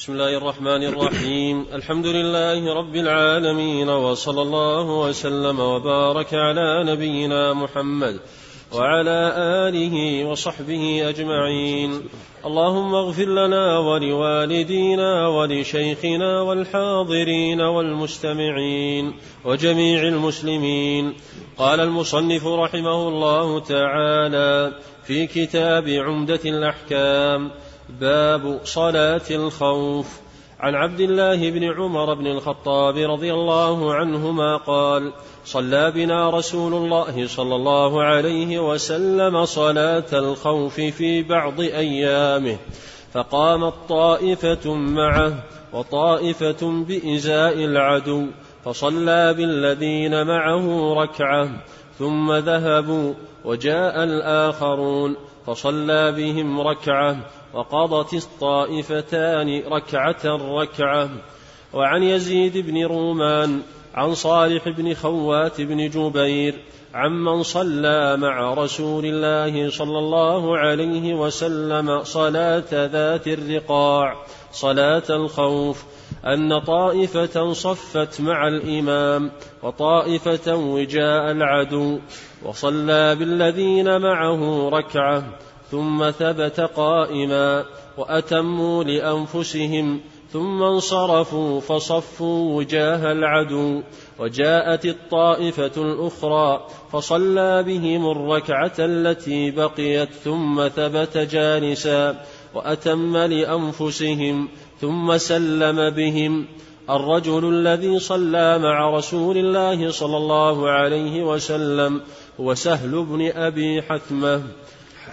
بسم الله الرحمن الرحيم الحمد لله رب العالمين وصلى الله وسلم وبارك على نبينا محمد وعلى اله وصحبه اجمعين اللهم اغفر لنا ولوالدينا ولشيخنا والحاضرين والمستمعين وجميع المسلمين قال المصنف رحمه الله تعالى في كتاب عمده الاحكام باب صلاة الخوف. عن عبد الله بن عمر بن الخطاب رضي الله عنهما قال صلى بنا رسول الله صلى الله عليه وسلم صلاة الخوف في بعض أيامه فقامت طائفة معه وطائفة بإزاء العدو فصلى بالذين معه ركعة ثم ذهبوا وجاء الآخرون فصلى بهم ركعة وقضت الطائفتان ركعة ركعة. وعن يزيد بن رومان عن صالح بن خوات بن جبير عمن صلى مع رسول الله صلى الله عليه وسلم صلاة ذات الرقاع صلاة الخوف. أن طائفة صفت مع الإمام وطائفة وجاء العدو وصلى بالذين معه ركعة. ثم ثبت قائما وأتموا لأنفسهم ثم انصرفوا فصفوا وجاه العدو وجاءت الطائفة الأخرى فصلى بهم الركعة التي بقيت ثم ثبت جالسا وأتم لأنفسهم ثم سلم بهم الرجل الذي صلى مع رسول الله صلى الله عليه وسلم هو سهل بن أبي حثمة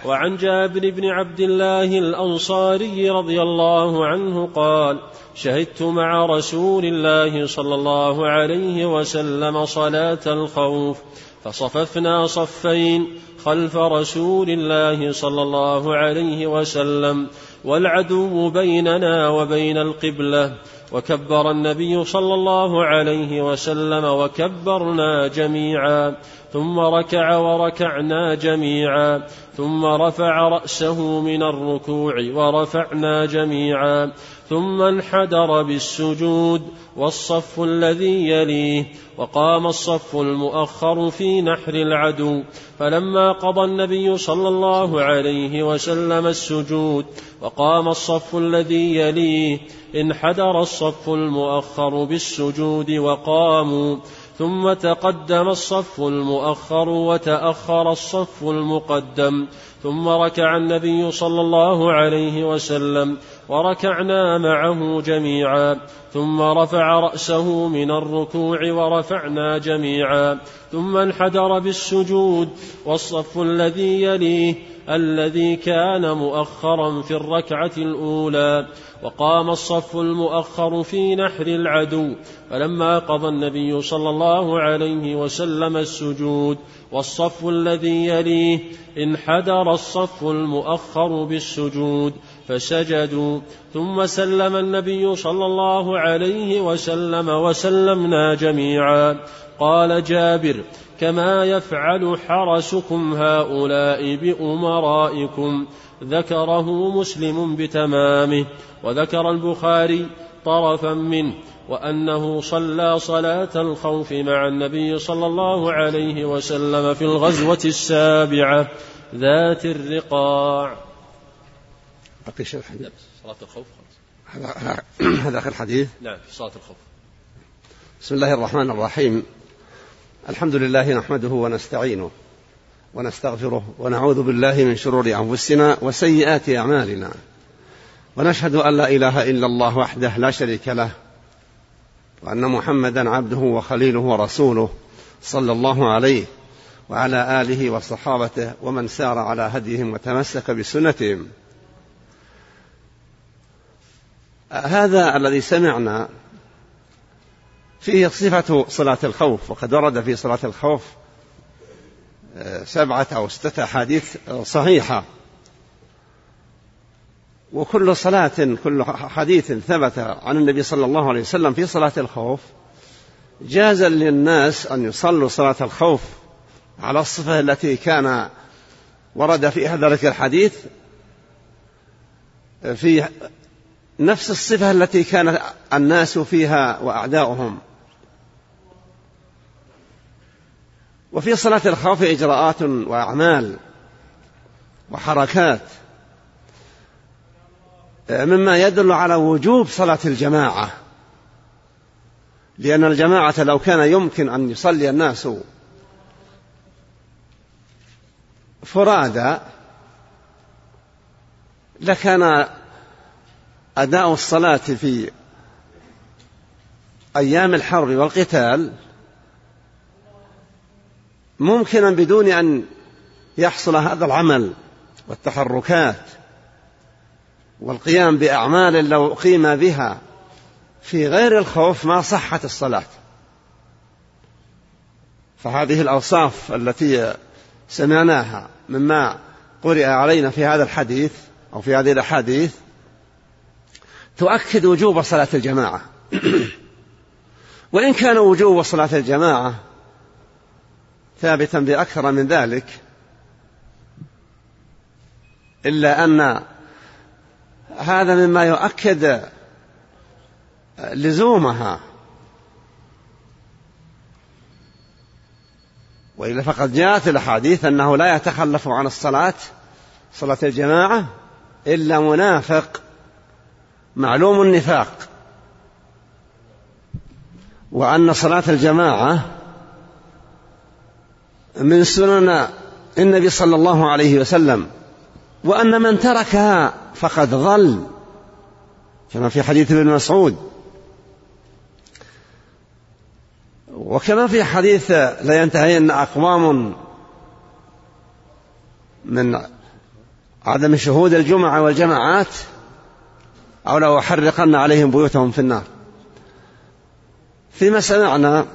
وعن جابر بن عبد الله الأنصاري رضي الله عنه قال شهدت مع رسول الله صلى الله عليه وسلم صلاة الخوف فصففنا صفين خلف رسول الله صلى الله عليه وسلم والعدو بيننا وبين القبلة وكبر النبي صلى الله عليه وسلم وكبرنا جميعا. ثم ركع وركعنا جميعا ثم رفع رأسه من الركوع ورفعنا جميعا ثم انحدر بالسجود والصف الذي يليه وقام الصف المؤخر في نحر العدو. فلما قضى النبي صلى الله عليه وسلم السجود وقام الصف الذي يليه انحدر الصف المؤخر بالسجود وقاموا. ثم تقدم الصف المؤخر وتأخر الصف المقدم. ثم ركع النبي صلى الله عليه وسلم وركعنا معه جميعا ثم رفع رأسه من الركوع ورفعنا جميعا ثم انحدر بالسجود والصف الذي يليه الذي كان مؤخرا في الركعة الأولى وقام الصف المؤخر في نحر العدو فلما قضى النبي صلى الله عليه وسلم السجود والصف الذي يليه انحدر الصف المؤخر بالسجود فسجدوا. ثم سلم النبي صلى الله عليه وسلم وسلمنا جميعا. قال جابر كما يفعل حرسكم هؤلاء بأمرائكم. ذكره مسلم بتمامه. وذكر البخاري طرفا منه. وأنه صلى صلاة الخوف مع النبي صلى الله عليه وسلم في الغزوة السابعة. ذات الرقاع. بقي شيء صلاة الخوف هذا هذا آخر حديث. نعم في صلاة الخوف. بسم الله الرحمن الرحيم. الحمد لله نحمده ونستعينه ونستغفره ونعوذ بالله من شرور أنفسنا وسيئات أعمالنا. ونشهد أن لا إله إلا الله وحده لا شريك له وأن محمدا عبده وخليله ورسوله صلى الله عليه وعلى آله وصحابته ومن سار على هديهم وتمسك بسنتهم. هذا الذي سمعنا فيه صفة صلاة الخوف وقد ورد في صلاة الخوف سبعة أو ستة أحاديث صحيحة. وكل صلاة كل حديث ثبت عن النبي صلى الله عليه وسلم في صلاة الخوف جاز للناس أن يصلوا صلاة الخوف على الصفة التي كان ورد فيها ذلك الحديث في نفس الصفة التي كان الناس فيها وأعداؤهم. وفي صلاة الخوف إجراءات وأعمال وحركات. مما يدل على وجوب صلاة الجماعة. لأن الجماعة لو كان يمكن أن يصلي الناس فرادى لكان أداء الصلاة في أيام الحرب والقتال ممكنا بدون أن يحصل هذا العمل والتحركات. والقيام بأعمال لو قيم بها في غير الخوف ما صحت الصلاة. فهذه الأوصاف التي سمعناها مما قرئ علينا في هذا الحديث أو في هذه الأحاديث تؤكد وجوب صلاة الجماعة. وإن كان وجوب صلاة الجماعة ثابتا بأكثر من ذلك إلا أن هذا مما يؤكد لزومها. وإلا فقد جاءت الأحاديث أنه لا يتخلف عن الصلاة صلاة الجماعة إلا منافق. معلوم النفاق. وأن صلاة الجماعة من سنن النبي صلى الله عليه وسلم. وأن من تركها فقد ضل كما في حديث ابن مسعود. وكما في حديث لا ينتهين أقوام من عدم شهود الجمعة والجماعات أو لو أحرقن عليهم بيوتهم في النار. فيما سمعنا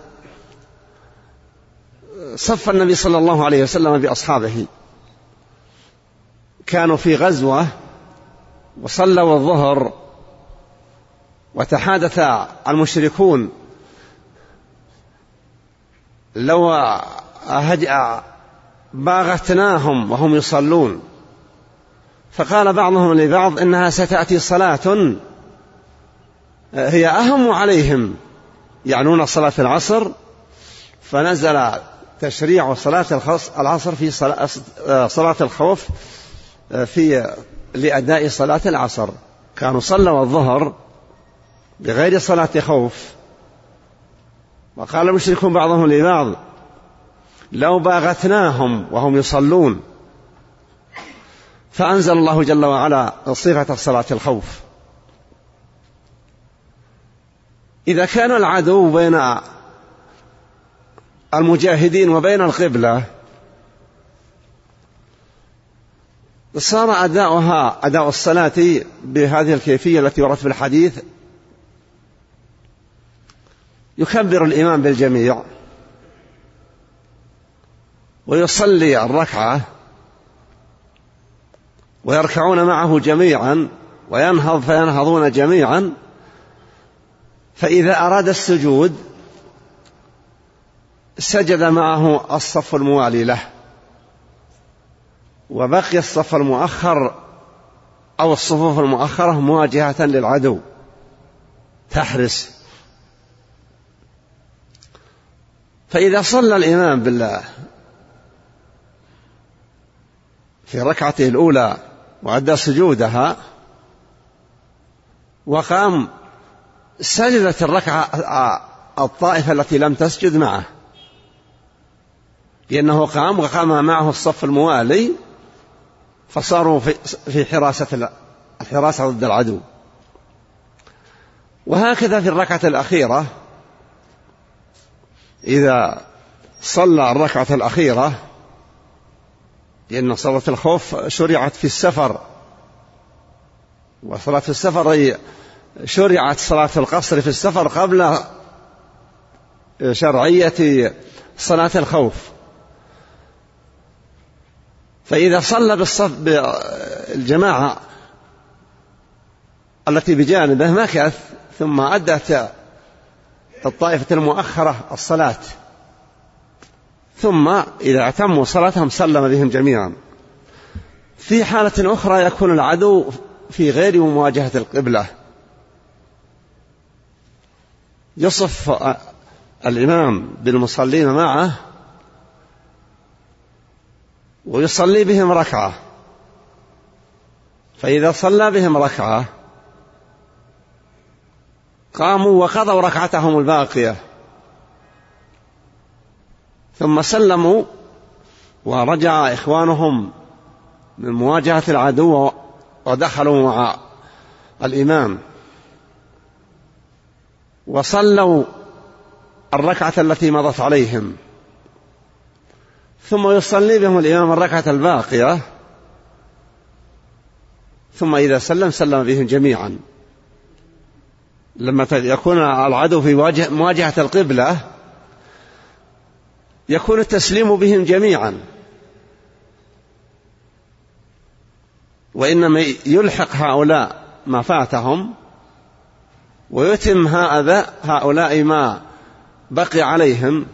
صف النبي صلى الله عليه وسلم بأصحابه. كانوا في غزوة وصلوا الظهر وتحادث المشركون لو باغتناهم وهم يصلون. فقال بعضهم لبعض إنها ستأتي صلاة هي أهم عليهم يعنون صلاة العصر فنزل تشريع صلاة العصر في صلاة الخوف في لأداء صلاة العصر. كانوا صلوا الظهر بغير صلاة خوف. وقال المشركون بعضهم لبعض لو باغتناهم وهم يصلون. فأنزل الله جل وعلا صفة صلاة الخوف. إذا كان العدو بين المجاهدين وبين القبلة صار أداؤها أداء الصلاة بهذه الكيفية التي وردت في الحديث. يكبر الإمام بالجميع. ويصلي الركعة. ويركعون معه جميعا. وينهض فينهضون جميعا. فإذا أراد السجود سجد معه الصف الموالي له. وبقي الصف المؤخر أو الصفوف المؤخرة مواجهة للعدو. تحرس. فإذا صلى الإمام بالله في ركعته الأولى وأدى سجودها وقام سجدت الركعة الطائفة التي لم تسجد معه. لأنه قام وقام معه الصف الموالي فصاروا في حراسة الحراسة ضد العدو. وهكذا في الركعة الأخيرة إذا صلى الركعة الأخيرة لأن صلاة الخوف شرعت في السفر. وصلاة السفر شرعت صلاة القصر في السفر قبل شرعية صلاة الخوف. فإذا صلى بالصف بالجماعة التي بجانبه مكث ثم أدت الطائفة المؤخرة الصلاة. ثم إذا اعتموا صلاتهم سلم بهم جميعا. في حالة أخرى يكون العدو في غير مواجهة القبلة. يصف الإمام بالمصلين معه ويصلي بهم ركعة. فإذا صلى بهم ركعة قاموا وقضوا ركعتهم الباقية. ثم سلموا ورجع إخوانهم من مواجهة العدو ودخلوا مع الإمام. وصلوا الركعة التي مضت عليهم. ثم يصلي بهم الإمام الركعة الباقية. ثم إذا سلم سلم بهم جميعا. لما يكون العدو في مواجهة القبلة يكون التسليم بهم جميعا. وإنما يلحق هؤلاء ما فاتهم ويتم هذا هؤلاء ما بقي عليهم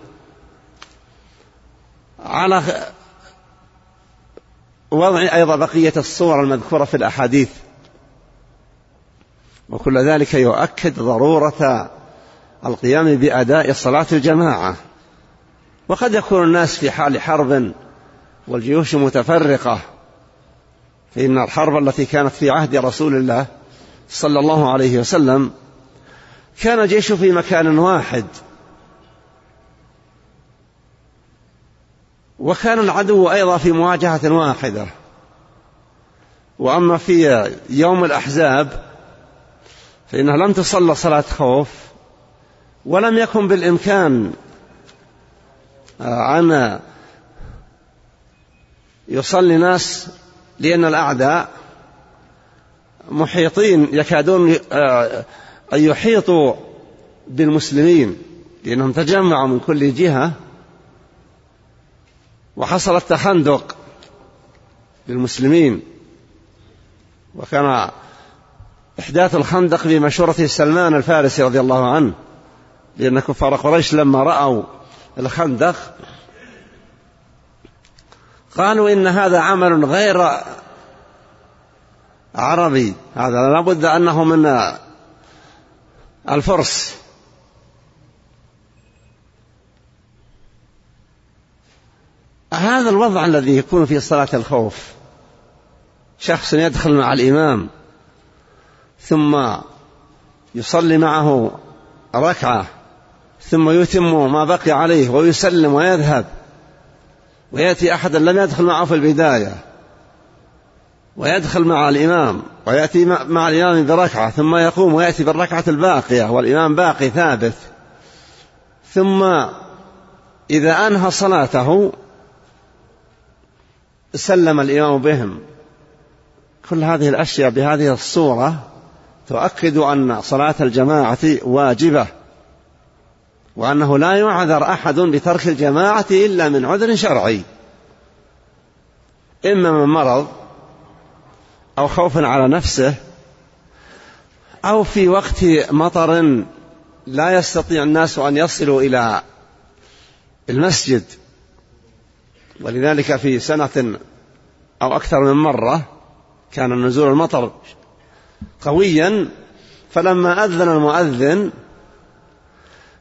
على وضع أيضا بقية الصور المذكورة في الأحاديث. وكل ذلك يؤكد ضرورة القيام بأداء صلاة الجماعة. وقد يكون الناس في حال حرب والجيوش متفرقة فإن الحرب التي كانت في عهد رسول الله صلى الله عليه وسلم كان الجيش في مكان واحد. وكان العدو أيضا في مواجهة واحدة. وأما في يوم الأحزاب فإنها لم تصلى صلاة خوف ولم يكن بالإمكان آه، أن يصلي ناس لأن الأعداء محيطين يكادون آه، أن يحيطوا بالمسلمين لأنهم تجمعوا من كل جهة. وحصل التخندق للمسلمين. وكان إحداث الخندق بمشورة سلمان الفارسي رضي الله عنه لأن كفار قريش لما رأوا الخندق قالوا إن هذا عمل غير عربي. هذا لابد أنه من الفرس. هذا الوضع الذي يكون في صلاة الخوف. شخص يدخل مع الإمام ثم يصلي معه ركعة ثم يتم ما بقي عليه ويسلم ويذهب ويأتي أحد لم يدخل معه في البداية ويدخل مع الإمام ويأتي مع الإمام بركعة ثم يقوم ويأتي بالركعة الباقية والإمام باقي ثابت. ثم إذا أنهى صلاته سلم الإمام بهم. كل هذه الأشياء بهذه الصورة تؤكد أن صلاة الجماعة واجبة وأنه لا يعذر أحد بترك الجماعة إلا من عذر شرعي. إما من مرض أو خوف على نفسه أو في وقت مطر لا يستطيع الناس أن يصلوا إلى المسجد. ولذلك في سنة أو أكثر من مرة كان نزول المطر قويا فلما أذن المؤذن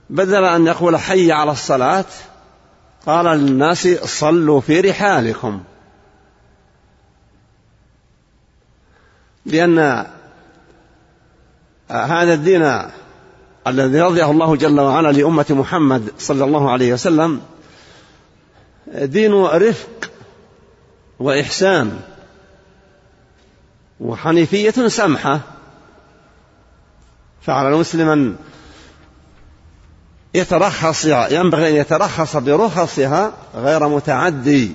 بدل أن يقول حي على الصلاة قال للناس صلوا في رحالكم. لأن هذا الدين الذي رضيه الله جل وعلا لأمة محمد صلى الله عليه وسلم دين رفق. وإحسان وحنيفية سمحة. فعلى المسلم أن يترخص ينبغي أن يترخص برخصها غير متعدي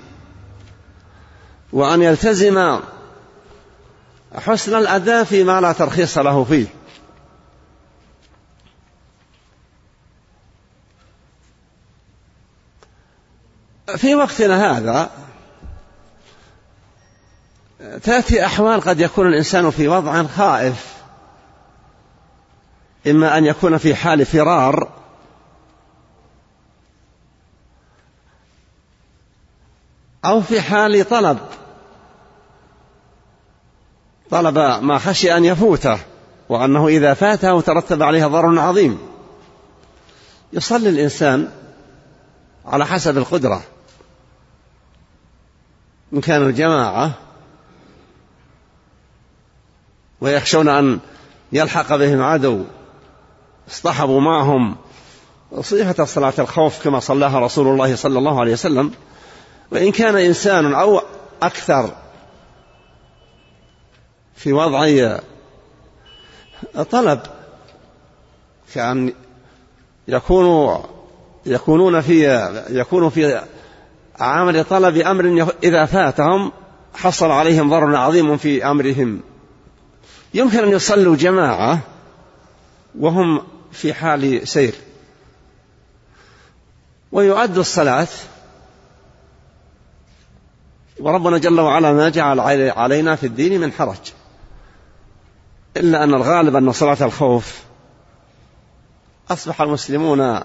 وأن يلتزم حسن الأداء فيما لا ترخيص له فيه. في وقتنا هذا تأتي أحوال قد يكون الإنسان في وضع خائف. إما أن يكون في حال فرار. أو في حال طلب. طلب ما خشي أن يفوته وأنه إذا فاته ترتب عليه ضرر عظيم. يصلي الإنسان على حسب القدرة. إن كانوا جماعة ويخشون أن يلحق بهم عدو. اصطحبوا معهم. صيحة صلاة الخوف كما صلاها رسول الله صلى الله عليه وسلم. وإن كان إنسان أو أكثر في وضع طلب كأن يكون يكونون في يكون في عمل طلب أمر إذا فاتهم حصل عليهم ضرر عظيم في أمرهم. يمكن أن يصلوا جماعة وهم في حال سير. ويؤدوا الصلاة. وربنا جل وعلا ما جعل علينا في الدين من حرج. إلا أن الغالب أن صلاة الخوف أصبح المسلمون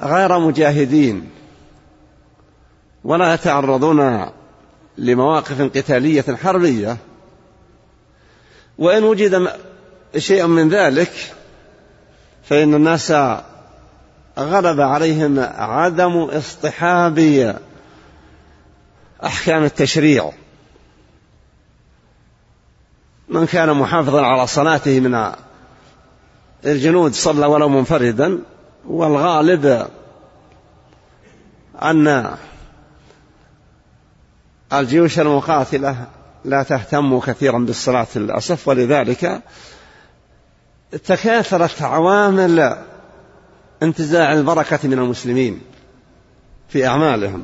غير مجاهدين ولا يتعرضون لمواقف قتالية حربية. وإن وجد شيء من ذلك فإن الناس غلب عليهم عدم اصطحاب أحكام التشريع. من كان محافظا على صلاته من الجنود صلى ولو منفردا والغالب أن الجيوش المقاتلة لا تهتم كثيرا بالصلاة للأسف ولذلك تكاثرت عوامل انتزاع البركة من المسلمين في أعمالهم.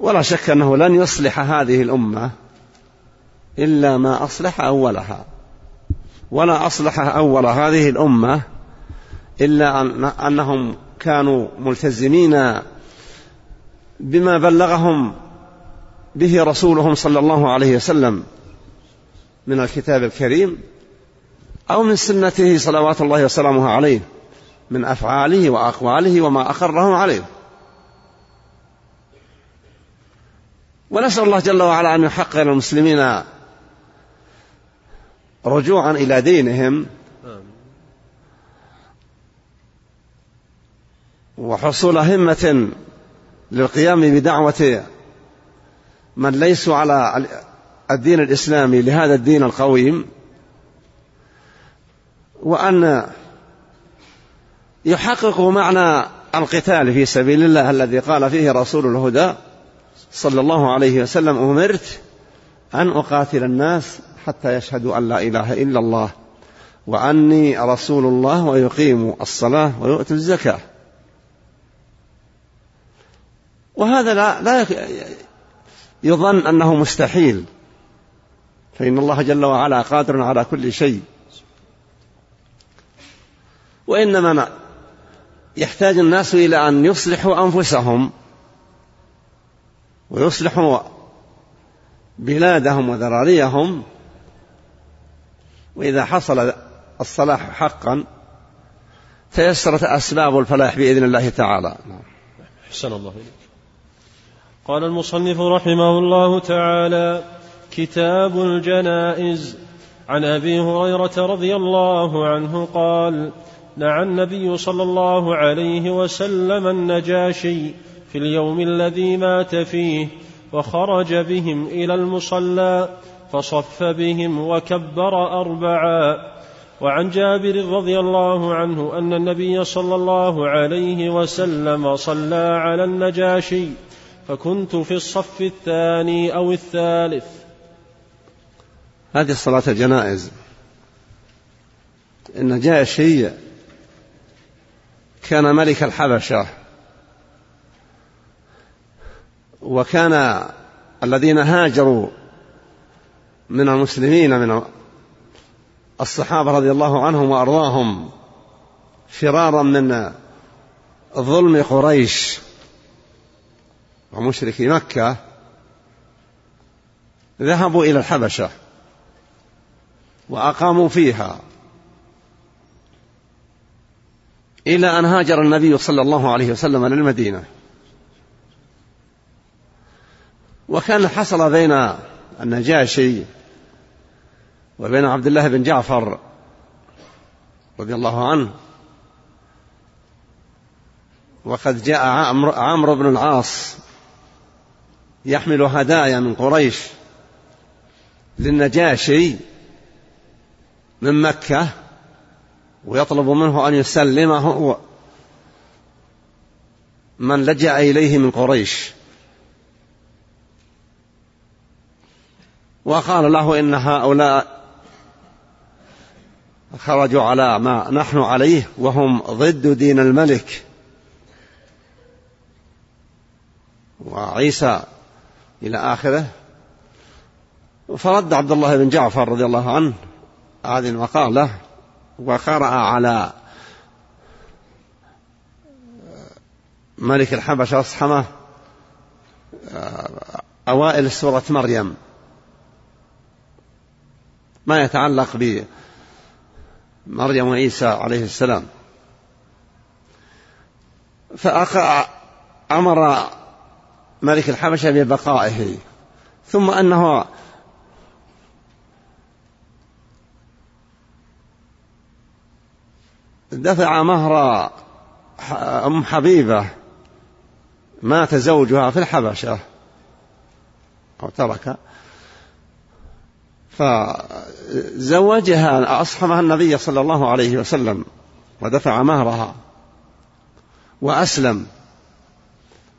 ولا شك أنه لن يصلح هذه الأمة إلا ما أصلح أولها. ولا أصلح أول هذه الأمة إلا أن أنهم كانوا ملتزمين بما بلغهم به رسولهم صلى الله عليه وسلم من الكتاب الكريم أو من سنته صلوات الله وسلامه عليه من أفعاله وأقواله وما أقرهم عليه. ونسأل الله جل وعلا أن يحقق للمسلمين رجوعا إلى دينهم وحصول همة للقيام بدعوة من ليسوا على الدين الإسلامي لهذا الدين القويم وأن يحققوا معنى القتال في سبيل الله الذي قال فيه رسول الهدى صلى الله عليه وسلم أمرت أن أقاتل الناس حتى يشهدوا أن لا إله إلا الله وأني رسول الله ويقيموا الصلاة ويؤتوا الزكاة. وهذا لا, لا يظن أنه مستحيل. فإن الله جل وعلا قادر على كل شيء. وإنما يحتاج الناس إلى أن يصلحوا أنفسهم ويصلحوا بلادهم وذراريهم. وإذا حصل الصلاح حقا تيسرت أسباب الفلاح بإذن الله تعالى. أحسن الله إليك. قال المصنف رحمه الله تعالى كتاب الجنائز. عن أبي هريرة رضي الله عنه قال نعى النبي صلى الله عليه وسلم النجاشي في اليوم الذي مات فيه وخرج بهم إلى المصلى فصف بهم وكبر أربعا. وعن جابر رضي الله عنه أن النبي صلى الله عليه وسلم صلى على النجاشي. فكنت في الصف الثاني أو الثالث. هذه صلاه الجنائز النجاشي كان ملك الحبشة وكان الذين هاجروا من المسلمين من الصحابة رضي الله عنهم وأرضاهم فرارا من ظلم قريش. ومشركي مكة ذهبوا إلى الحبشة وأقاموا فيها إلى أن هاجر النبي صلى الله عليه وسلم للمدينة. وكان حصل بين النجاشي وبين عبد الله بن جعفر رضي الله عنه وقد جاء عمرو بن العاص يحمل هدايا من قريش للنجاشي من مكة ويطلب منه أن يسلمه من لجأ إليه من قريش. وقال له إن هؤلاء خرجوا على ما نحن عليه وهم ضد دين الملك. وعيسى إلى آخره. فرد عبد الله بن جعفر رضي الله عنه هذه المقالة وقرأ على ملك الحبشة أصحمه أوائل سورة مريم. ما يتعلق بمريم وعيسى عليه السلام. فأمر ملك الحبشة ببقائه. ثم أنه دفع مهر أم حبيبة. مات زوجها في الحبشة. أو ترك. فزوجها أصحبها النبي صلى الله عليه وسلم ودفع مهرها. وأسلم.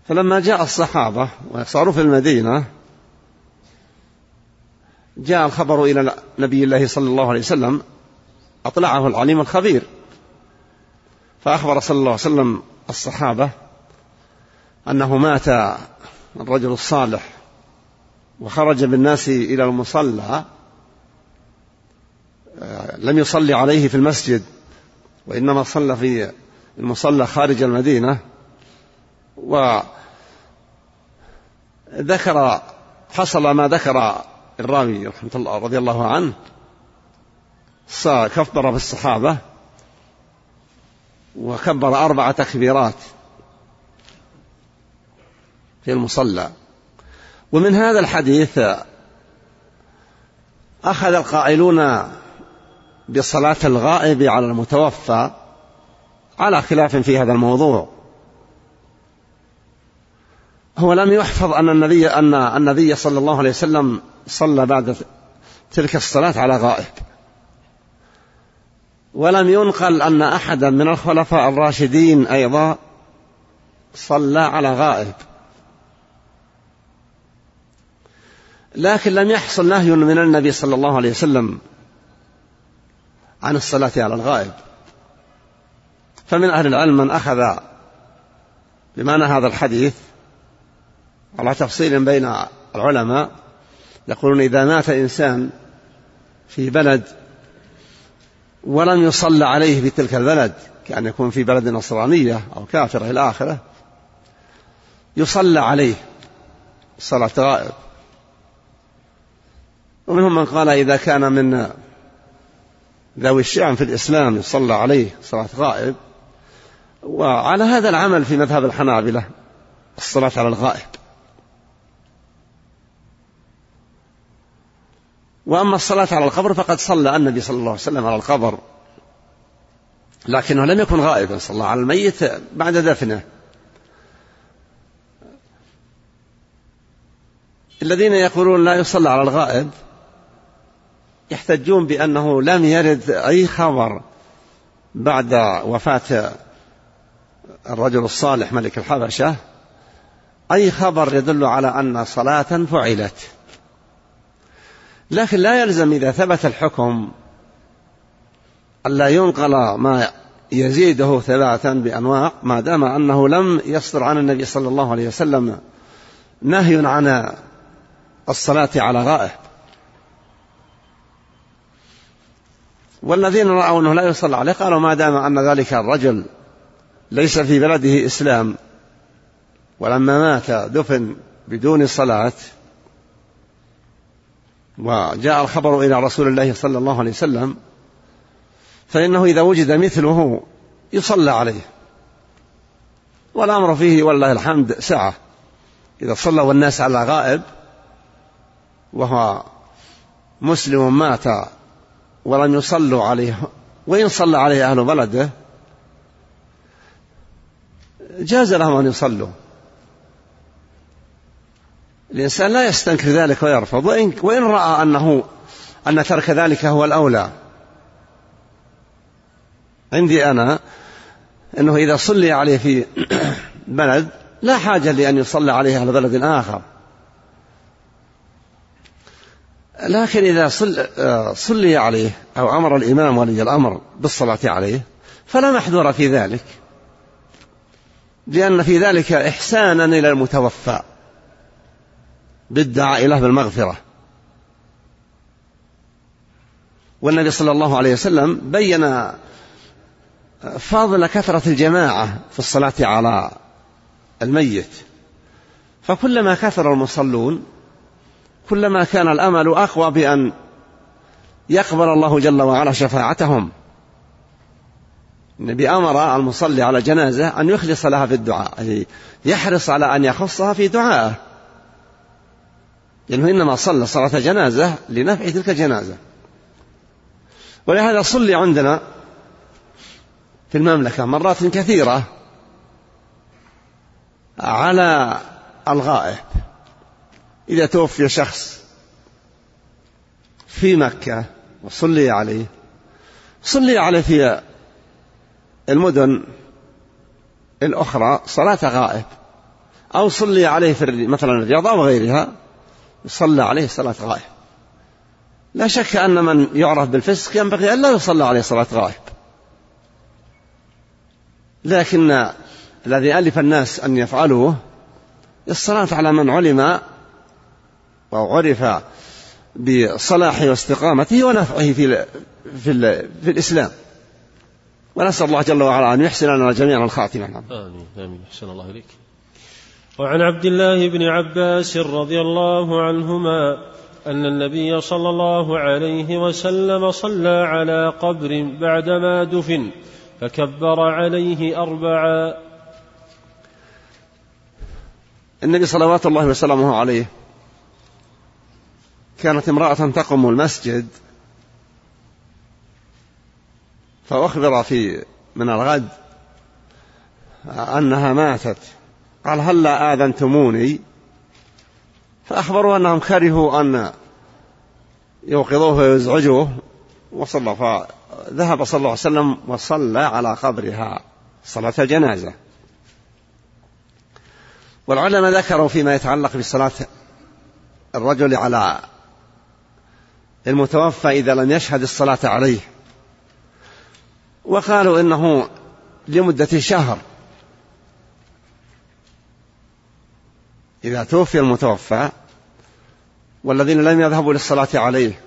فلما جاء الصحابة وصاروا في المدينة جاء الخبر إلى نبي الله صلى الله عليه وسلم أطلعه العليم الخبير. فأخبر صلى الله عليه وسلم الصحابة أنه مات الرجل الصالح وخرج بالناس إلى المصلى لم يصلي عليه في المسجد وإنما صلى في المصلى خارج المدينة وذكر حصل ما ذكر الراوي رحمة الله رضي الله عنه. كبر بالصحابة وكبر أربع تكبيرات في المصلى. ومن هذا الحديث أخذ القائلون بصلاة الغائب على المتوفى على خلاف في هذا الموضوع. هو لم يحفظ أن النبي أن النبي صلى الله عليه وسلم صلى بعد تلك الصلاة على غائب. ولم ينقل أن أحدا من الخلفاء الراشدين أيضا صلى على غائب. لكن لم يحصل نهي من النبي صلى الله عليه وسلم عن الصلاة على الغائب. فمن أهل العلم من أخذ بمعنى هذا الحديث على تفصيل بين العلماء يقولون إذا مات إنسان في بلد ولم يصلى عليه في تلك البلد كأن يكون في بلد نصرانية أو كافرة إلى آخره يصلى عليه صلاة غائب. ومنهم من قال إذا كان من ذوي الشأن في الإسلام يصلى عليه صلاة غائب. وعلى هذا العمل في مذهب الحنابلة الصلاة على الغائب. وأما الصلاة على القبر فقد صلى النبي صلى الله عليه وسلم على القبر. لكنه لم يكن غائبا صلى على الميت بعد دفنه. الذين يقولون لا يصلى على الغائب يحتجون بأنه لم يرد أي خبر بعد وفاة الرجل الصالح ملك الحبشة. أي خبر يدل على أن صلاة فعلت. لكن لا يلزم إذا ثبت الحكم ألا ينقل ما يزيده ثباتا بأنواع ما دام أنه لم يصدر عن النبي صلى الله عليه وسلم نهي عن الصلاة على غائب والذين رأوا أنه لا يصلى عليه قالوا ما دام أن ذلك الرجل ليس في بلده إسلام ولما مات دفن بدون صلاة وجاء الخبر إلى رسول الله صلى الله عليه وسلم فإنه إذا وجد مثله يصلى عليه. والأمر فيه والله الحمد سعة. إذا صلوا الناس على غائب وهو مسلم مات ولم يصلوا عليه وإن صلى عليه أهل بلده جاز لهم أن يصلوا. الإنسان لا يستنكر ذلك ويرفض. وإن, وإن رأى أنه أن ترك ذلك هو الأولى. عندي أنا أنه إذا صلي عليه في بلد لا حاجة لأن يصلى عليه أهل بلد آخر. لكن إذا صل صلي عليه أو أمر الإمام ولي الأمر بالصلاة عليه فلا محذور في ذلك. لأن في ذلك إحسانا إلى المتوفى. بالدعاء له بالمغفرة. والنبي صلى الله عليه وسلم بين فضل كثرة الجماعة في الصلاة على الميت. فكلما كثر المصلون كلما كان الأمل أقوى بأن يقبل الله جل وعلا شفاعتهم. النبي أمر المصلي على جنازة أن يخلص لها في الدعاء أي يحرص على أن يخصها في دعائه. لأنه إنما صلى صلاة جنازة لنفع تلك الجنازة. ولهذا صلي عندنا في المملكة مرات كثيرة على الغائب. إذا توفي شخص في مكة وصلي عليه صلي عليه في المدن الأخرى صلاة غائب أو صلي عليه في مثلا الرياض أو غيرها. صلى عليه صلاة غائب. لا شك أن من يعرف بالفسق ينبغي أن لا يصلى عليه صلاة غائب. لكن الذي ألف الناس أن يفعلوه الصلاة على من علم أو عرف بصلاحه واستقامته ونفعه في في, في الإسلام. ونسأل الله جل وعلا أن يحسن لنا جميعا الخاتمة. آمين. آمين. أحسن الله إليك. وعن عبد الله بن عباس رضي الله عنهما أن النبي صلى الله عليه وسلم صلى على قبر بعدما دفن فكبر عليه أربعا النبي صلوات الله وسلامه عليه كانت امرأة تقم المسجد فأخبر في من الغد أنها ماتت. قال هلا هل آذنتموني؟ فأخبروا أنهم كرهوا أن يوقظوه ويزعجوه وصلى فذهب صلى الله عليه وسلم وصلى على قبرها صلاة جنازة والعلماء ذكروا فيما يتعلق بصلاة الرجل على المتوفى إذا لم يشهد الصلاة عليه. وقالوا إنه لمدة شهر إذا توفي المتوفى والذين لم يذهبوا للصلاة عليه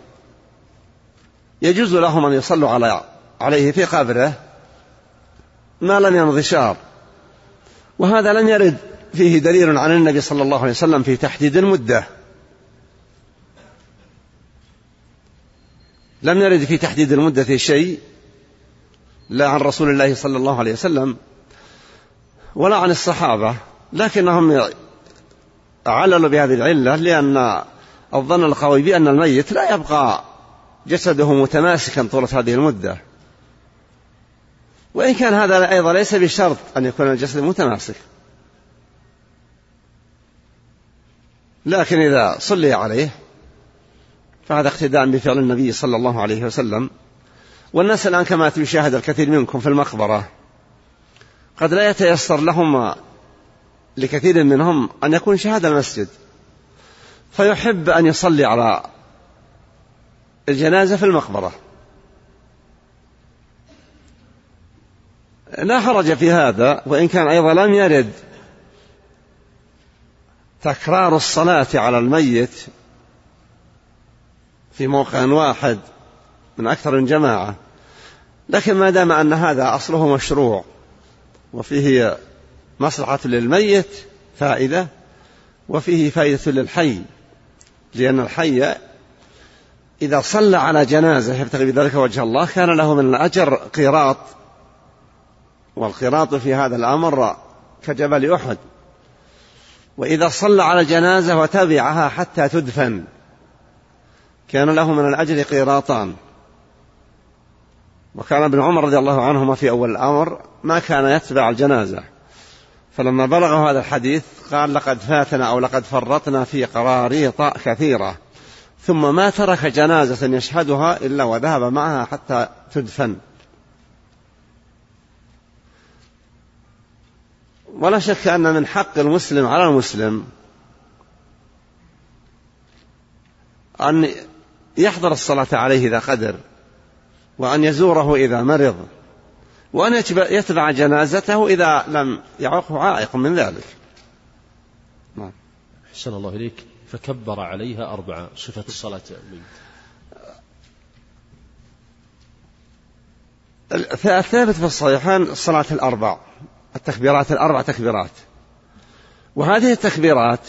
يجوز لهم أن يصلوا على عليه في قبره ما لم يمض شهر. وهذا لم يرد فيه دليل عن النبي صلى الله عليه وسلم في تحديد المدة. لم يرد في تحديد المدة شيء لا عن رسول الله صلى الله عليه وسلم ولا عن الصحابة لكنهم عللوا بهذه العلة لأن الظن القوي بأن الميت لا يبقى جسده متماسكا طولة هذه المدة. وإن كان هذا أيضا ليس بشرط أن يكون الجسد متماسك. لكن إذا صلي عليه فهذا اقتداء بفعل النبي صلى الله عليه وسلم. والناس الآن كما يشاهد الكثير منكم في المقبرة قد لا يتيسر لهم لكثير منهم أن يكون شهادة المسجد. فيحب أن يصلي على الجنازة في المقبرة. لا حرج في هذا وإن كان أيضا لم يرد تكرار الصلاة على الميت في موقع واحد من أكثر من جماعة لكن ما دام أن هذا أصله مشروع وفيه مصلحة للميت فائدة وفيه فائدة للحي لأن الحي إذا صلى على جنازة يبتغي بذلك وجه الله كان له من الأجر قيراط والقيراط في هذا الأمر كجبل أحد. وإذا صلى على الجنازة وتبعها حتى تدفن كان له من الأجر قيراطان. وكان ابن عمر رضي الله عنهما في أول الأمر ما كان يتبع الجنازة. فلما بلغه هذا الحديث قال لقد فاتنا أو لقد فرطنا في قراريط كثيرة. ثم ما ترك جنازة يشهدها إلا وذهب معها حتى تدفن. ولا شك أن من حق المسلم على المسلم أن يحضر الصلاة عليه إذا قدر وأن يزوره إذا مرض. وأن يتبع جنازته إذا لم يعقه عائق من ذلك. نعم. أحسن الله إليك. فكبر عليها أربعة صفة الصلاة. الثابت في الصحيحين الصلاة الأربع التكبيرات الأربع تكبيرات. وهذه التكبيرات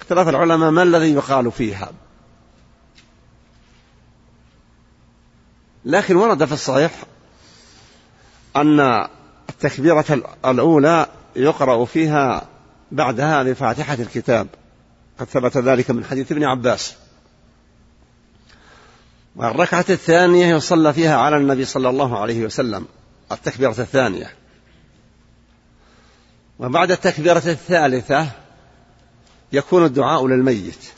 اختلاف العلماء ما الذي يقال فيها. لكن ورد في الصحيح أن التكبيرة الأولى يقرأ فيها بعدها بفاتحة الكتاب. قد ثبت ذلك من حديث ابن عباس. والركعة الثانية يصلى فيها على النبي صلى الله عليه وسلم التكبيرة الثانية. وبعد التكبيرة الثالثة يكون الدعاء للميت.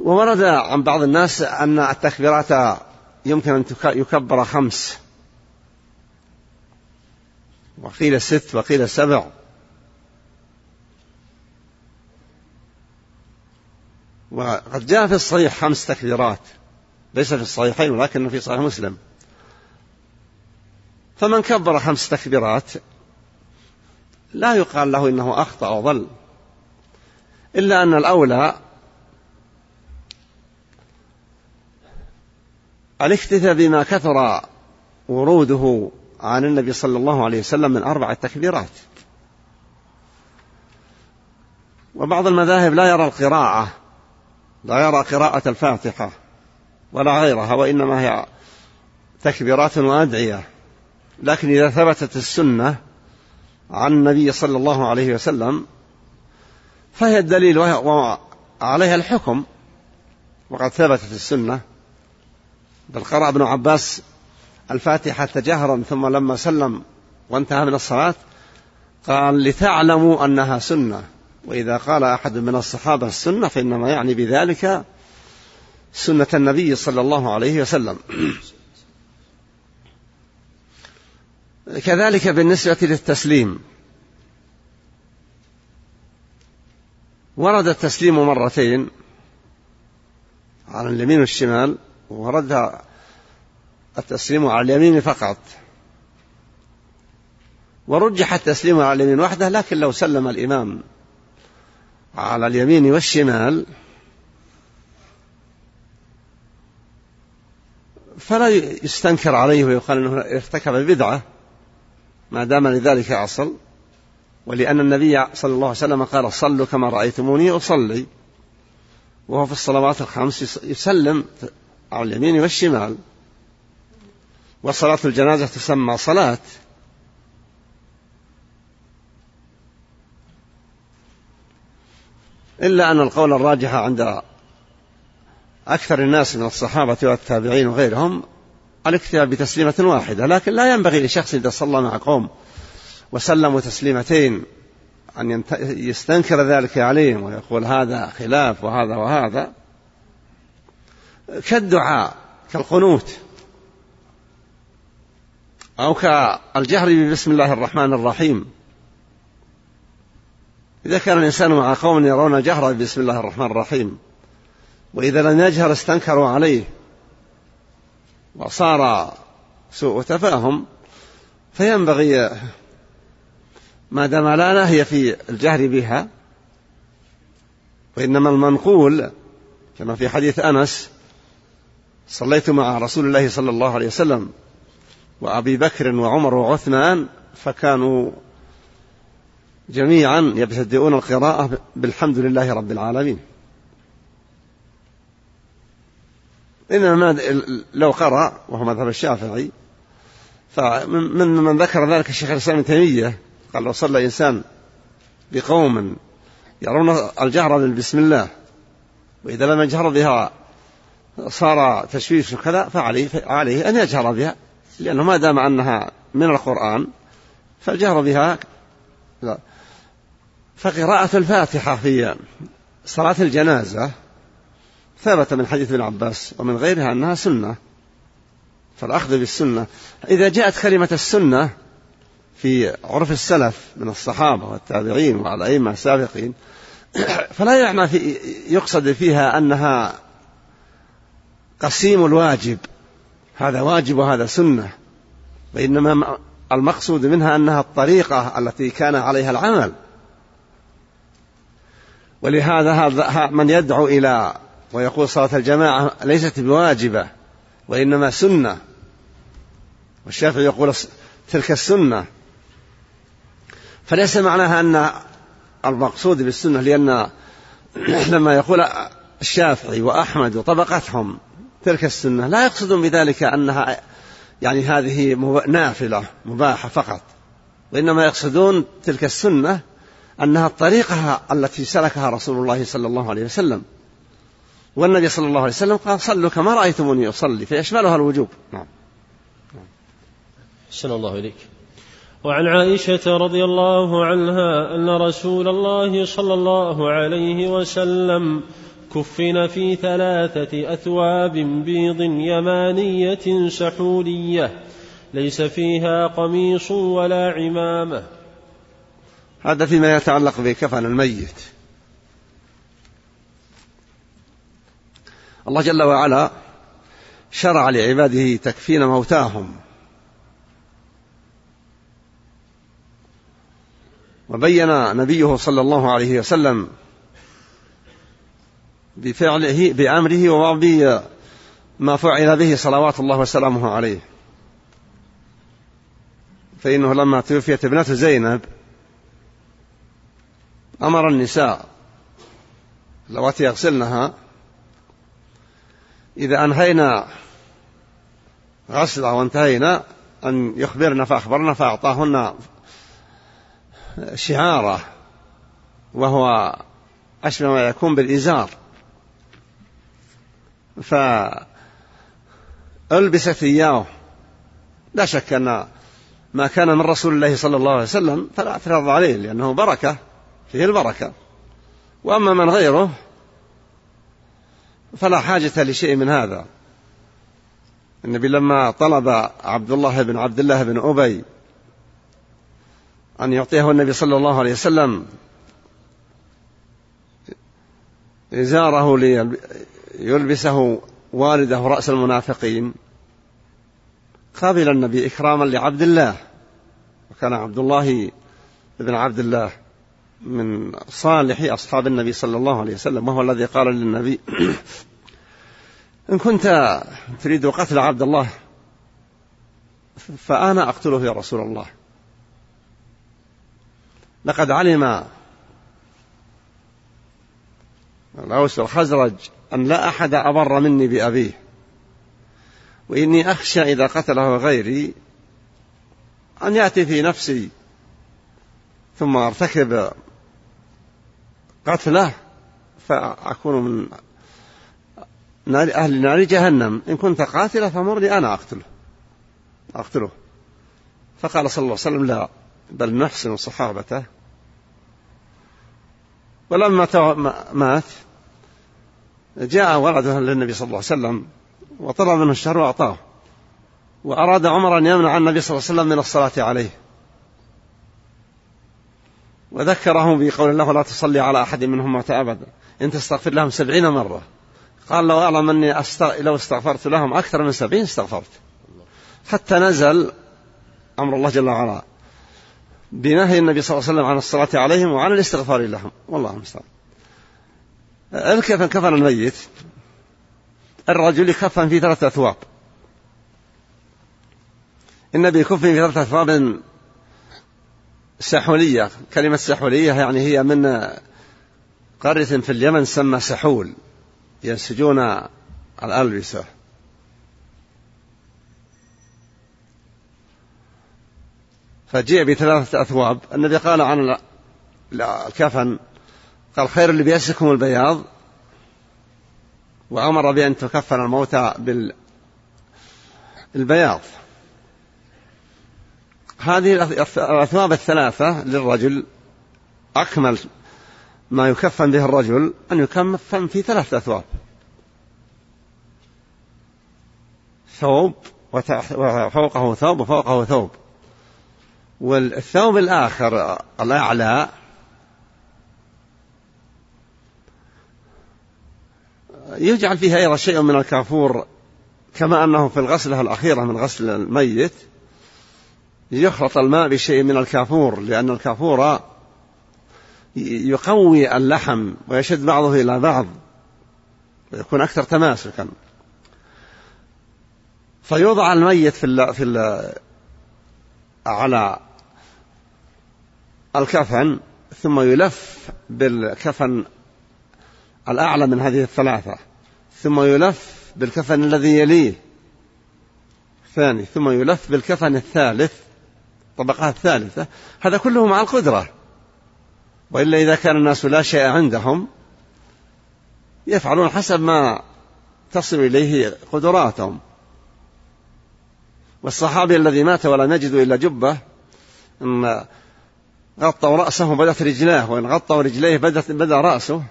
وورد عن بعض الناس أن التكبيرات يمكن أن يكبر خمس. وقيل ست وقيل سبع. وقد جاء في الصحيح خمس تكبيرات. ليس في الصحيحين ولكن في صحيح مسلم. فمن كبر خمس تكبيرات لا يقال له إنه أخطأ وضل إلا أن الأولى الاكتفاء بما كثر وروده عن النبي صلى الله عليه وسلم من أربعة تكبيرات وبعض المذاهب لا يرى القراءة لا يرى قراءة الفاتحة ولا غيرها وإنما هي تكبيرات وأدعية. لكن إذا ثبتت السنة عن النبي صلى الله عليه وسلم فهي الدليل وعليها الحكم. وقد ثبتت السنة بل قرأ ابن عباس الفاتحة جهرا ثم لما سلم وانتهى من الصلاة قال لتعلموا أنها سنة. وإذا قال أحد من الصحابة السنة فإنما يعني بذلك سنة النبي صلى الله عليه وسلم. كذلك بالنسبة للتسليم. ورد التسليم مرتين على اليمين والشمال. ورد التسليم على اليمين فقط. ورجح التسليم على اليمين وحده لكن لو سلم الإمام على اليمين والشمال فلا يستنكر عليه ويقال إنه ارتكب بدعة ما دام لذلك أصل. ولأن النبي صلى الله عليه وسلم قال صلوا كما رأيتموني أصلي وهو في الصلوات الخمس يسلم على اليمين والشمال وصلاة الجنازة تسمى صلاة. إلا أن القول الراجح عند أكثر الناس من الصحابة والتابعين وغيرهم الاكتفاء بتسليمة واحدة لكن لا ينبغي لشخص إذا صلى مع قوم وسلموا تسليمتين أن يستنكر ذلك عليهم ويقول هذا خلاف وهذا وهذا. كالدعاء كالقنوت أو كالجهر بسم الله الرحمن الرحيم. إذا كان الإنسان مع قوم يرون الجهر بسم الله الرحمن الرحيم وإذا لم يجهر استنكروا عليه وصار سوء تفاهم فينبغي ما دام لا نهي في الجهر بها وإنما المنقول كما في حديث أنس صليت مع رسول الله صلى الله عليه وسلم وأبي بكر وعمر وعثمان فكانوا جميعا يبتدئون القراءة بالحمد لله رب العالمين. إنما لو قرأ وهو مذهب الشافعي فمن من ذكر ذلك الشيخ الإسلام ابن تيمية قال لو صلى إنسان بقوم يرون الجهر بسم الله وإذا لم يجهر بها صار تشويش وكذا فعليه عليه أن يجهر بها لأنه ما دام أنها من القرآن فالجهر بها لا. فقراءة الفاتحة في صلاة الجنازة ثبت من حديث ابن عباس ومن غيرها أنها سنة. فالأخذ بالسنة. إذا جاءت كلمة السنة في عرف السلف من الصحابة والتابعين والأئمة السابقين فلا يعني في يقصد فيها أنها قسيم الواجب. هذا واجب وهذا سنة. وإنما المقصود منها أنها الطريقة التي كان عليها العمل. ولهذا هذا من يدعو إلى ويقول صلاة الجماعة ليست بواجبة وإنما سنة. والشافعي يقول تلك السنة. فليس معناها أن المقصود بالسنة لأن لما يقول الشافعي وأحمد وطبقتهم تلك السنة. لا يقصدون بذلك أنها يعني هذه نافلة مباحة فقط. وإنما يقصدون تلك السنة أنها الطريقة التي سلكها رسول الله صلى الله عليه وسلم. والنبي صلى الله عليه وسلم قال صلوا كما رأيتموني أصلي فيشملها الوجوب. نعم. أحسن الله إليك. وعن عائشة رضي الله عنها أن رسول الله صلى الله عليه وسلم كفن في ثلاثة أثواب بيض يمانية سحولية ليس فيها قميص ولا عمامة. هذا فيما يتعلق بكفن الميت. الله جل وعلا شرع لعباده تكفين موتاهم. وبين نبيه صلى الله عليه وسلم بفعله بأمره وما فعل به صلوات الله وسلامه عليه. فإنه لما توفيت ابنة زينب أمر النساء اللواتي يغسلنها إذا أنهينا غسلها وانتهينا أن يخبرنا فأخبرنا فأعطاهن شعارة وهو أشبه ما يكون بالإزار. فألبست إياه. لا شك أن ما كان من رسول الله صلى الله عليه وسلم فلا اعتراض عليه لأنه بركة فيه البركة. وأما من غيره فلا حاجة لشيء من هذا. النبي لما طلب عبد الله بن عبد الله بن أبي أن يعطيه النبي صلى الله عليه وسلم إزاره ليلبسه والده رأس المنافقين. قابل النبي إكراما لعبد الله. وكان عبد الله بن عبد الله من صالح أصحاب النبي صلى الله عليه وسلم وهو الذي قال للنبي إن كنت تريد قتل عبد الله فأنا أقتله يا رسول الله. لقد علم الأوس والخزرج أن لا أحد أبر مني بأبيه. وإني أخشى إذا قتله غيري أن يأتي في نفسي ثم أرتكب قتله فأكون من نار أهل نار جهنم. إن كنت قاتلا فمرني أنا أقتله أقتله. فقال صلى الله عليه وسلم لا بل نحسن صحابته. ولما مات جاء ولده للنبي صلى الله عليه وسلم وطلب منه الشهر وأعطاه وأراد عمر أن يمنع النبي صلى الله عليه وسلم من الصلاة عليه. وذكره بقول الله لا تصلي على أحد منهم مات أبدا إن تستغفر لهم سبعين مرة. قال لو أعلم أني أستغ... لو استغفرت لهم أكثر من سبعين استغفرت. حتى نزل أمر الله جل وعلا. بنهي النبي صلى الله عليه وسلم عن الصلاة عليهم وعن الاستغفار لهم. والله المستعان. الكفن كفن الميت. الرجل يكفن في ثلاثة أثواب. النبي يكفن في ثلاثة أثواب سحولية. كلمة سحولية يعني هي من قرية في اليمن سمى سحول. ينسجون الألبسة. فجيء بثلاثة أثواب. النبي قال عن الكفن قال خير لباسكم البياض. وأمر بأن تكفن الموتى بالبياض. هذه الأثواب الثلاثة للرجل. أكمل ما يكفن به الرجل أن يكفن في ثلاثة أثواب. ثوب وفوقه ثوب وفوقه ثوب. والثوب الآخر الأعلى يجعل فيها أيضا شيء من الكافور كما أنه في الغسلة الأخيرة من غسل الميت يخلط الماء بشيء من الكافور لأن الكافور يقوي اللحم ويشد بعضه إلى بعض ويكون أكثر تماسكا. فيوضع الميت في ال في ال على الكفن ثم يلف بالكفن الأعلى من هذه الثلاثة ثم يلف بالكفن الذي يليه. الثاني ثم يلف بالكفن الثالث الطبقة الثالثة هذا كله مع القدرة. وإلا إذا كان الناس لا شيء عندهم يفعلون حسب ما تصل إليه قدراتهم. والصحابي الذي مات ولم يجد إلا جبة غطوا رأسه بدت رجلاه وإن غطوا رجليه بدت بدأ رأسه.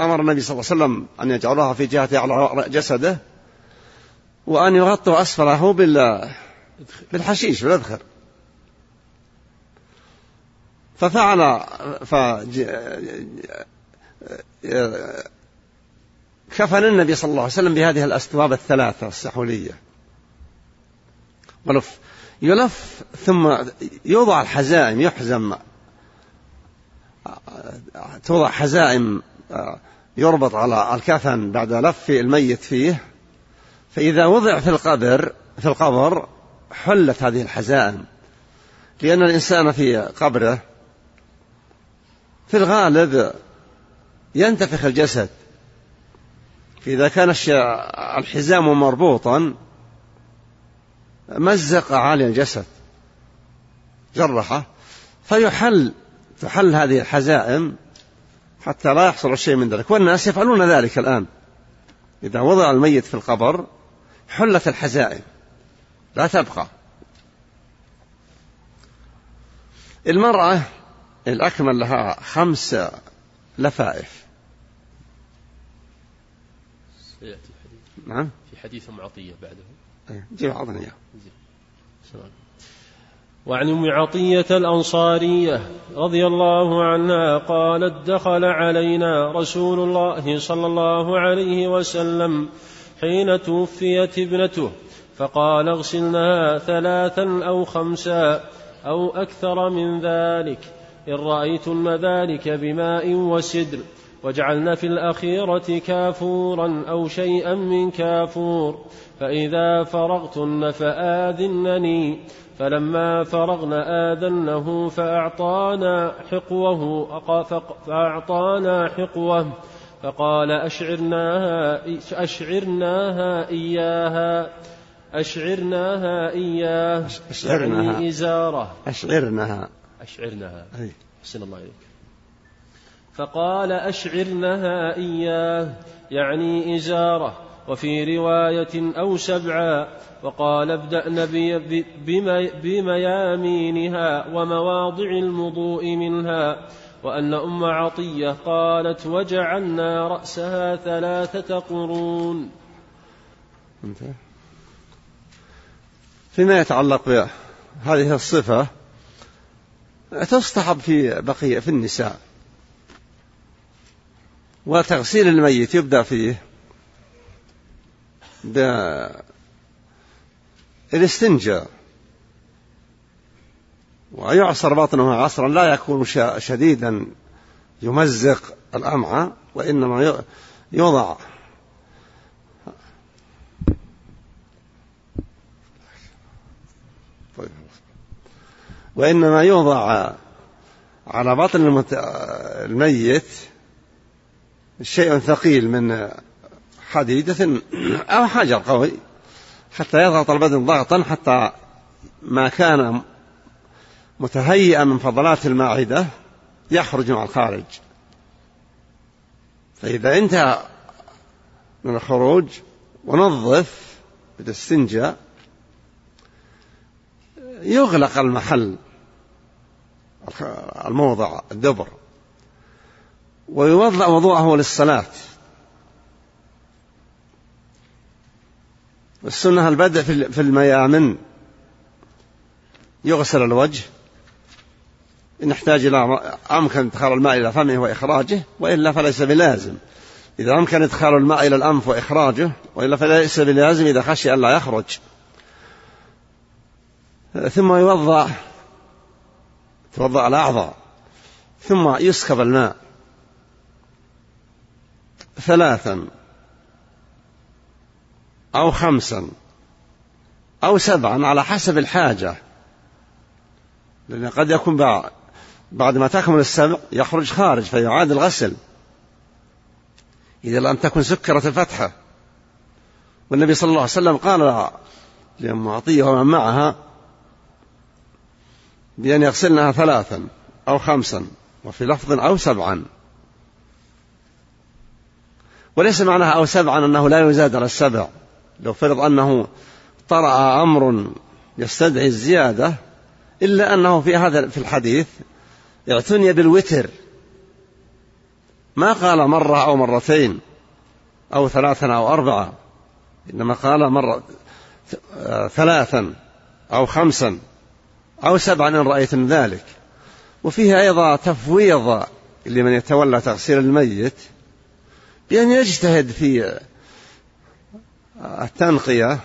أمر النبي صلى الله عليه وسلم أن يجعلها في جهة على جسده وأن يغطوا أسفله بالحشيش بالأذخر. ففعل ف كفن النبي صلى الله عليه وسلم بهذه الأستواب الثلاثة السحولية. ولف يلف ثم يوضع الحزائم يحزم توضع حزائم يربط على الكفن بعد لف الميت فيه فإذا وضع في القبر في القبر حلت هذه الحزائم. لأن الإنسان في قبره في الغالب ينتفخ الجسد. فإذا كان الحزام مربوطا مزق عالي الجسد جرحه فيحل تحل هذه الحزائم حتى لا يحصل شيء من ذلك. والناس يفعلون ذلك الآن. إذا وضع الميت في القبر حلت الحزائم. لا تبقى. المرأة الأكمل لها خمس لفائف. سيأتي حديث نعم. في حديث أم عطية بعده. إيه، جيب عطنا إياه. وعن أم عطية الأنصارية رضي الله عنها قالت دخل علينا رسول الله صلى الله عليه وسلم حين توفيت ابنته فقال اغسلنها ثلاثا أو خمسا أو أكثر من ذلك إن رأيتن ذلك بماء وسدر واجعلن في الأخيرة كافورا أو شيئا من كافور فإذا فرغتن فآذنني فلما فرغنا آذنه فأعطانا حقوه فأعطانا حقوه. فقال أشعرناها أشعرناها إياها أشعرناها إياه أشعرناها. يعني إزارة. أشعرناها. أشعرناها. أي. حسن الله إليك. فقال أشعرنها إياه يعني إزارة. وفي رواية أو سبعا وقال ابدأن بميامينها ومواضع المضوء منها وأن أم عطية قالت وجعلنا رأسها ثلاثة قرون. فيما يتعلق بهذه الصفة تستحب في بقية في النساء. وتغسيل الميت يبدأ فيه. بالاستنجاء ويعصر بطنه عصرا لا يكون شديدا يمزق الأمعاء وإنما يوضع. وإنما يوضع على بطن الميت شيء ثقيل من حديدة أو حجر قوي حتى يضغط البدن ضغطا حتى ما كان متهيئا من فضلات المعدة يخرج مع الخارج. فإذا انتهى من الخروج ونظف بالاستنجاء يغلق المحل الموضع الدبر ويوضع وضوءه للصلاة. السنة البدء في الميامن. يغسل الوجه. إن احتاج إلى أمكن إدخال الماء إلى فمه وإخراجه وإلا فليس بلازم. إذا أمكن إدخال الماء إلى الأنف وإخراجه وإلا فليس بلازم إذا خشي ألا يخرج. ثم يوضع توضأ الأعضاء. ثم يسكب الماء. ثلاثا. أو خمسا أو سبعا على حسب الحاجة. لأن قد يكون بعد ما تكمل السبع يخرج خارج فيعاد الغسل. إذا لم تكن سكرت الفتحة. والنبي صلى الله عليه وسلم قال لأم عطية ومن معها بأن يغسلنها ثلاثا أو خمسا وفي لفظ أو سبعا. وليس معناها أو سبعا أنه لا يزاد على السبع. لو فرض أنه طرأ أمر يستدعي الزيادة إلا أنه في هذا في الحديث اعتني بالوتر. ما قال مرة أو مرتين أو ثلاثا أو أربعة إنما قال مرة ثلاثا أو خمسا أو سبعا إن رأيتم ذلك. وفيه أيضا تفويض لمن يتولى تغسيل الميت بأن يجتهد في التنقية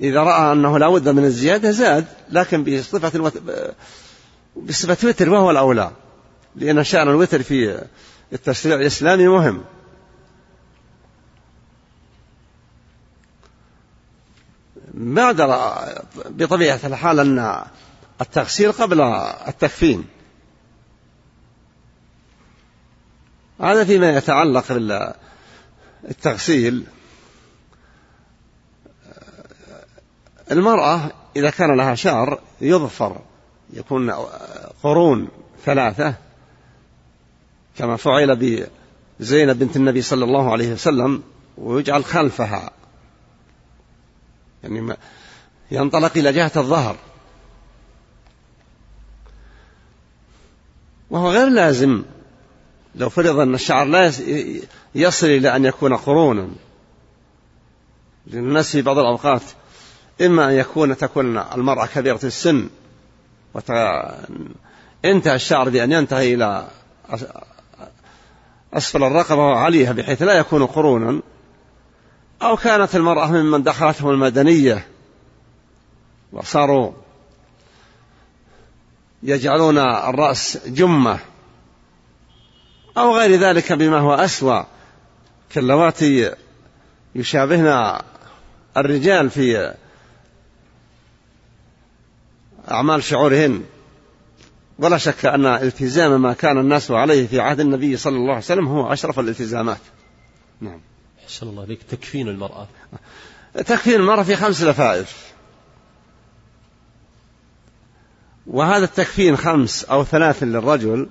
إذا رأى أنه لا بد من الزيادة زاد لكن بصفة بصفة وتر وهو الأولى. لأن شأن الوتر في التشريع الإسلامي مهم. بعد بطبيعة الحال أن التغسيل قبل التكفين. هذا فيما يتعلق بالتغسيل المرأة إذا كان لها شعر يظفر يكون قرون ثلاثة كما فعل بزينب بنت النبي صلى الله عليه وسلم ويجعل خلفها. يعني ينطلق إلى جهة الظهر. وهو غير لازم. لو فرض أن الشعر لا يصل إلى أن يكون قرونا لأن الناس في بعض الأوقات إما أن يكون تكون المرأة كبيرة السن وانتهى الشعر بأن ينتهي إلى أسفل الرقبة وعليها بحيث لا يكون قرونا. أو كانت المرأة ممن دخلتهم المدنية وصاروا يجعلون الرأس جمة. أو غير ذلك بما هو أسوأ. كاللواتي يشابهن الرجال في أعمال شعورهن. ولا شك أن التزام ما كان الناس عليه في عهد النبي صلى الله عليه وسلم هو أشرف الالتزامات. نعم. أحسن الله عليك. تكفين المرأة. تكفين المرأة في خمس لفائف. وهذا التكفين خمس أو ثلاث للرجل.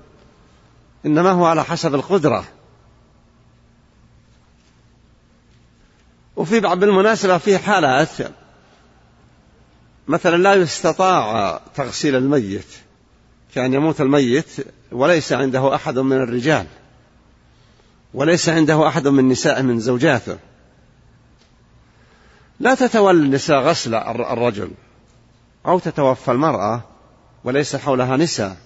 إنما هو على حسب القدرة. وفي بعض بالمناسبة في حالات مثلا لا يستطاع تغسيل الميت. كأن يموت الميت وليس عنده أحد من الرجال. وليس عنده أحد من نساء من زوجاته. لا تتولى النساء غسل الرجل. أو تتوفى المرأة وليس حولها نساء.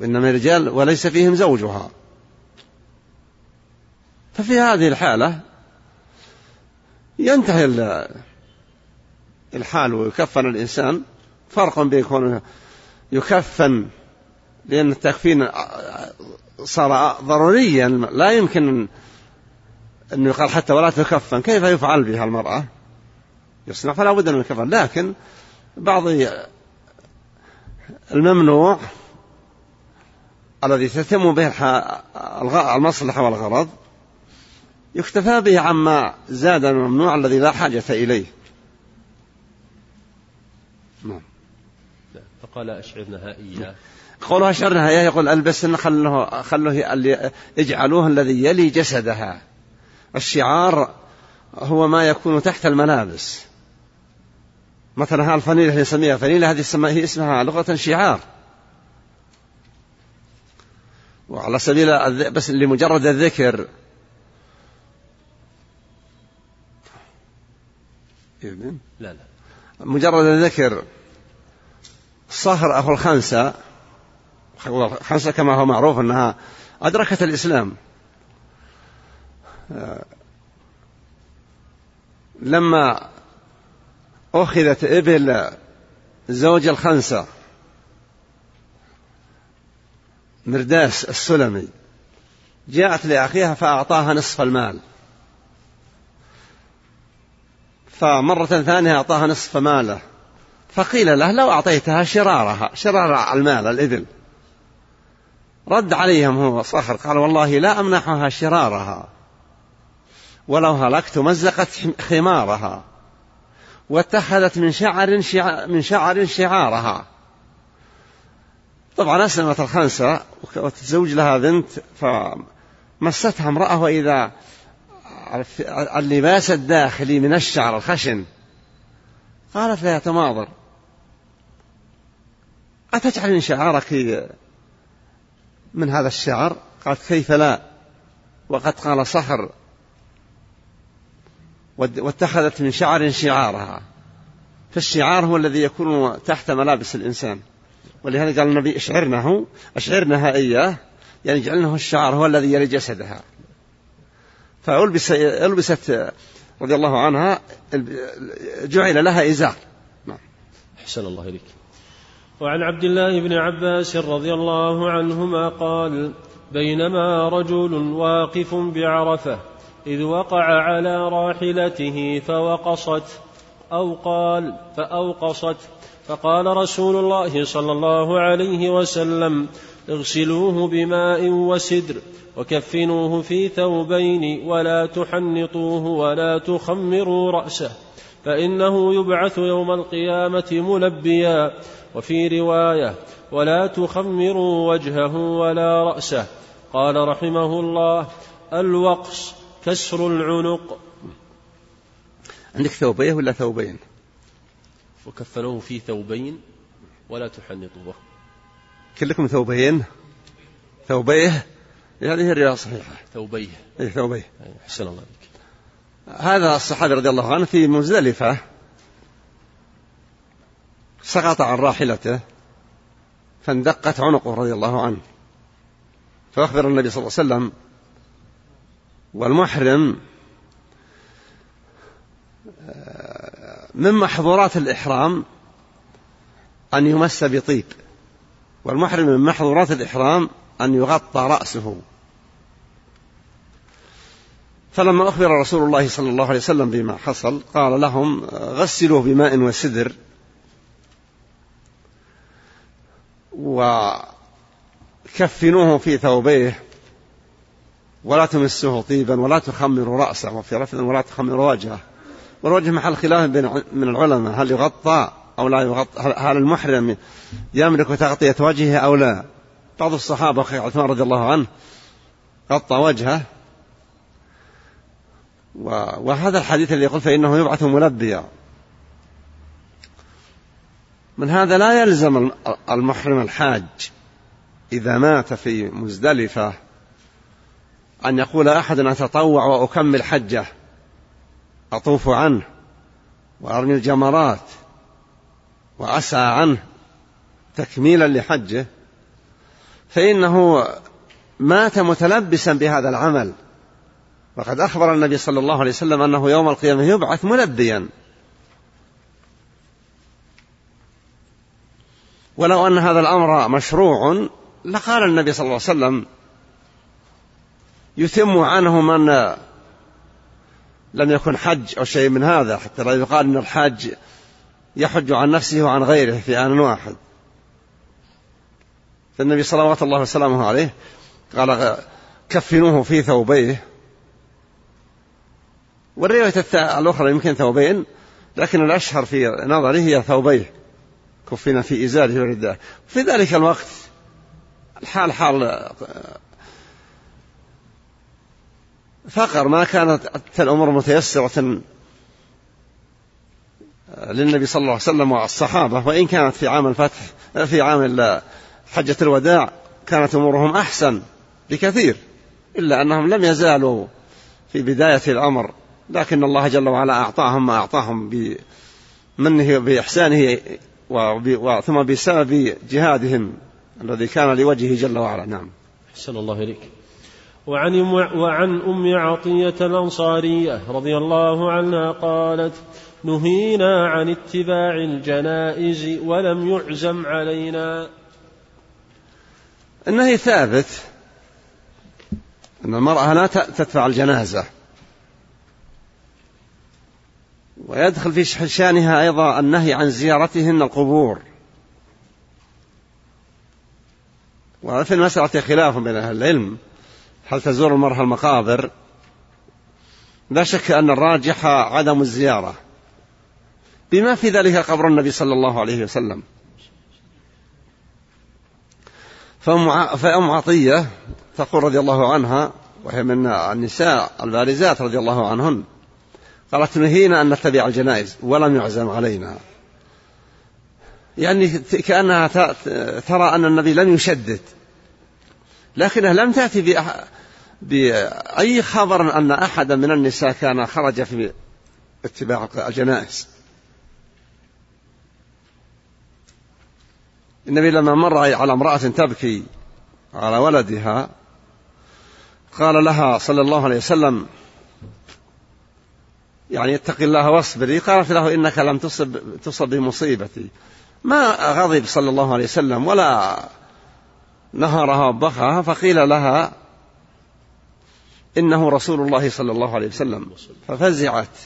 وإنما رجال وليس فيهم زوجها. ففي هذه الحالة ينتهي الحال ويكفن الإنسان. فرق بين كونه يكفن لأن التكفين صار ضروريا. لا يمكن أن يقال حتى ولا تكفن. كيف يفعل بها المرأة؟ يصنع فلا بد من الكفن. لكن بعض الممنوع الذي تتم به المصلحة والغرض يكتفى به عما زاد الممنوع الذي لا حاجة إليه. نعم. فقال أشعرنها إياه قولها أشعرنها إياه يقول ألبسن خلوه, خلوه اجعلوه الذي يلي جسدها. الشعار هو ما يكون تحت الملابس. مثلا الفنيلة اللي نسميها فنيلة هذه هي اسمها لغة شعار. وعلى سبيل بس لمجرد الذكر. لا لا. مجرد الذكر. صهر أخو الخنسة الخنسة كما هو معروف أنها أدركت الإسلام. لما أخذت إبل زوج الخنسة مرداس السلمي. جاءت لأخيها فأعطاها نصف المال. فمرة ثانية أعطاها نصف ماله. فقيل له لو أعطيتها شرارها شرار المال الإبل. رد عليهم هو صخر قال والله لا أمنحها شرارها. ولو هلكت مزقت خمارها. واتخذت من شعر شع... من شعر شعارها. طبعا أسلمت الخنسة وتزوج لها بنت فمستها امرأة وإذا اللباس الداخلي من الشعر الخشن. قالت لها تماضر أتجعل من شعارك من هذا الشعر؟ قالت كيف لا؟ وقد قال صخر واتخذت من شعر شعارها. فالشعار هو الذي يكون تحت ملابس الإنسان. ولهذا قال النبي اشعرنه اشعرنها إياه يعني اجعلنه الشعر هو الذي يلي جسدها. فألبس ألبست رضي الله عنها جعل لها إزار. نعم. أحسن الله إليك. وعن عبد الله بن عباس رضي الله عنهما قال بينما رجل واقف بعرفة إذ وقع على راحلته فوقصت أو قال فأوقصت. فقال رسول الله صلى الله عليه وسلم اغسلوه بماء وسدر وكفنوه في ثوبين ولا تحنطوه ولا تخمروا رأسه فإنه يبعث يوم القيامة ملبيا وفي رواية ولا تخمروا وجهه ولا رأسه. قال رحمه الله الوقص كسر العنق. عندك ثوبيه ولا ثوبين؟ وكفنوه في ثوبين ولا تحنطوه. كلكم ثوبين؟ ثوبيه؟ هذه هي الرواية الصحيحة ثوبيه. اي ثوبيه. أحسن الله بك هذا الصحابي رضي الله عنه في مزدلفة. سقط عن راحلته فاندقت عنقه رضي الله عنه. فأخبر النبي صلى الله عليه وسلم والمحرم من محظورات الإحرام أن يمس بطيب والمحرم من محظورات الإحرام أن يغطى رأسه. فلما أخبر رسول الله صلى الله عليه وسلم بما حصل قال لهم غسلوه بماء وسدر. وكفنوه في ثوبيه ولا تمسوه طيبا ولا تخمروا رأسه وفي لفظ ولا تخمروا وجهه. والوجه محل خلاف بين من العلماء هل يغطى أو لا يغطى؟ هل المحرم يملك تغطية وجهه أو لا؟ بعض الصحابة أخي عثمان رضي الله عنه غطى وجهه. وهذا الحديث اللي يقول فإنه يبعث ملبيا. من هذا لا يلزم المحرم الحاج إذا مات في مزدلفة أن يقول أحد أتطوع وأكمل حجة. أطوف عنه وأرمي الجمرات وأسعى عنه تكميلا لحجه فإنه مات متلبسا بهذا العمل. وقد أخبر النبي صلى الله عليه وسلم أنه يوم القيامة يبعث ملبيا. ولو أن هذا الأمر مشروع لقال النبي صلى الله عليه وسلم يتم عنه من لم يكن حج أو شيء من هذا حتى لا يقال أن الحاج يحج عن نفسه وعن غيره في آن واحد. فالنبي صلوات الله وسلامه عليه قال كفنوه في ثوبيه. والرواية الأخرى يمكن ثوبين لكن الأشهر في نظري هي ثوبيه كفن في إزاره ورداه في ذلك الوقت الحال حال فقر ما كانت الأمور متيسرة للنبي صلى الله عليه وسلم والصحابة. وإن كانت في عام الفتح في عام حجة الوداع كانت أمورهم أحسن بكثير إلا أنهم لم يزالوا في بداية الأمر. لكن الله جل وعلا أعطاهم ما أعطاهم بمنه بإحسانه ثم بسبب جهادهم الذي كان لوجهه جل وعلا. نعم. أحسن الله إليك. وعن وعن أم عطية الأنصارية رضي الله عنها قالت نهينا عن اتباع الجنائز ولم يعزم علينا. النهي ثابت أن المرأة لا تدفع الجنازة. ويدخل في شأنها أيضا النهي عن زيارتهن القبور. وفي المسألة خلاف بين أهل العلم. هل تزور المرأة المقابر؟ لا شك أن الراجح عدم الزيارة. بما في ذلك قبر النبي صلى الله عليه وسلم. فأم عطية تقول رضي الله عنها وهي من النساء البارزات رضي الله عنهن قالت نهينا أن نتبع الجنائز ولم يعزم علينا. يعني كأنها ترى أن النبي لم يشدد. لكنها لم تأتي بأي خبر أن أحدا من النساء كان خرج في اتباع الجنائز. النبي لما مر على امرأة تبكي على ولدها قال لها صلى الله عليه وسلم يعني اتق الله واصبري. قالت له إنك لم تصب, تصب بمصيبتي. ما غضب صلى الله عليه وسلم ولا نهرها وبخها فقيل لها إنه رسول الله صلى الله عليه وسلم. ففزعت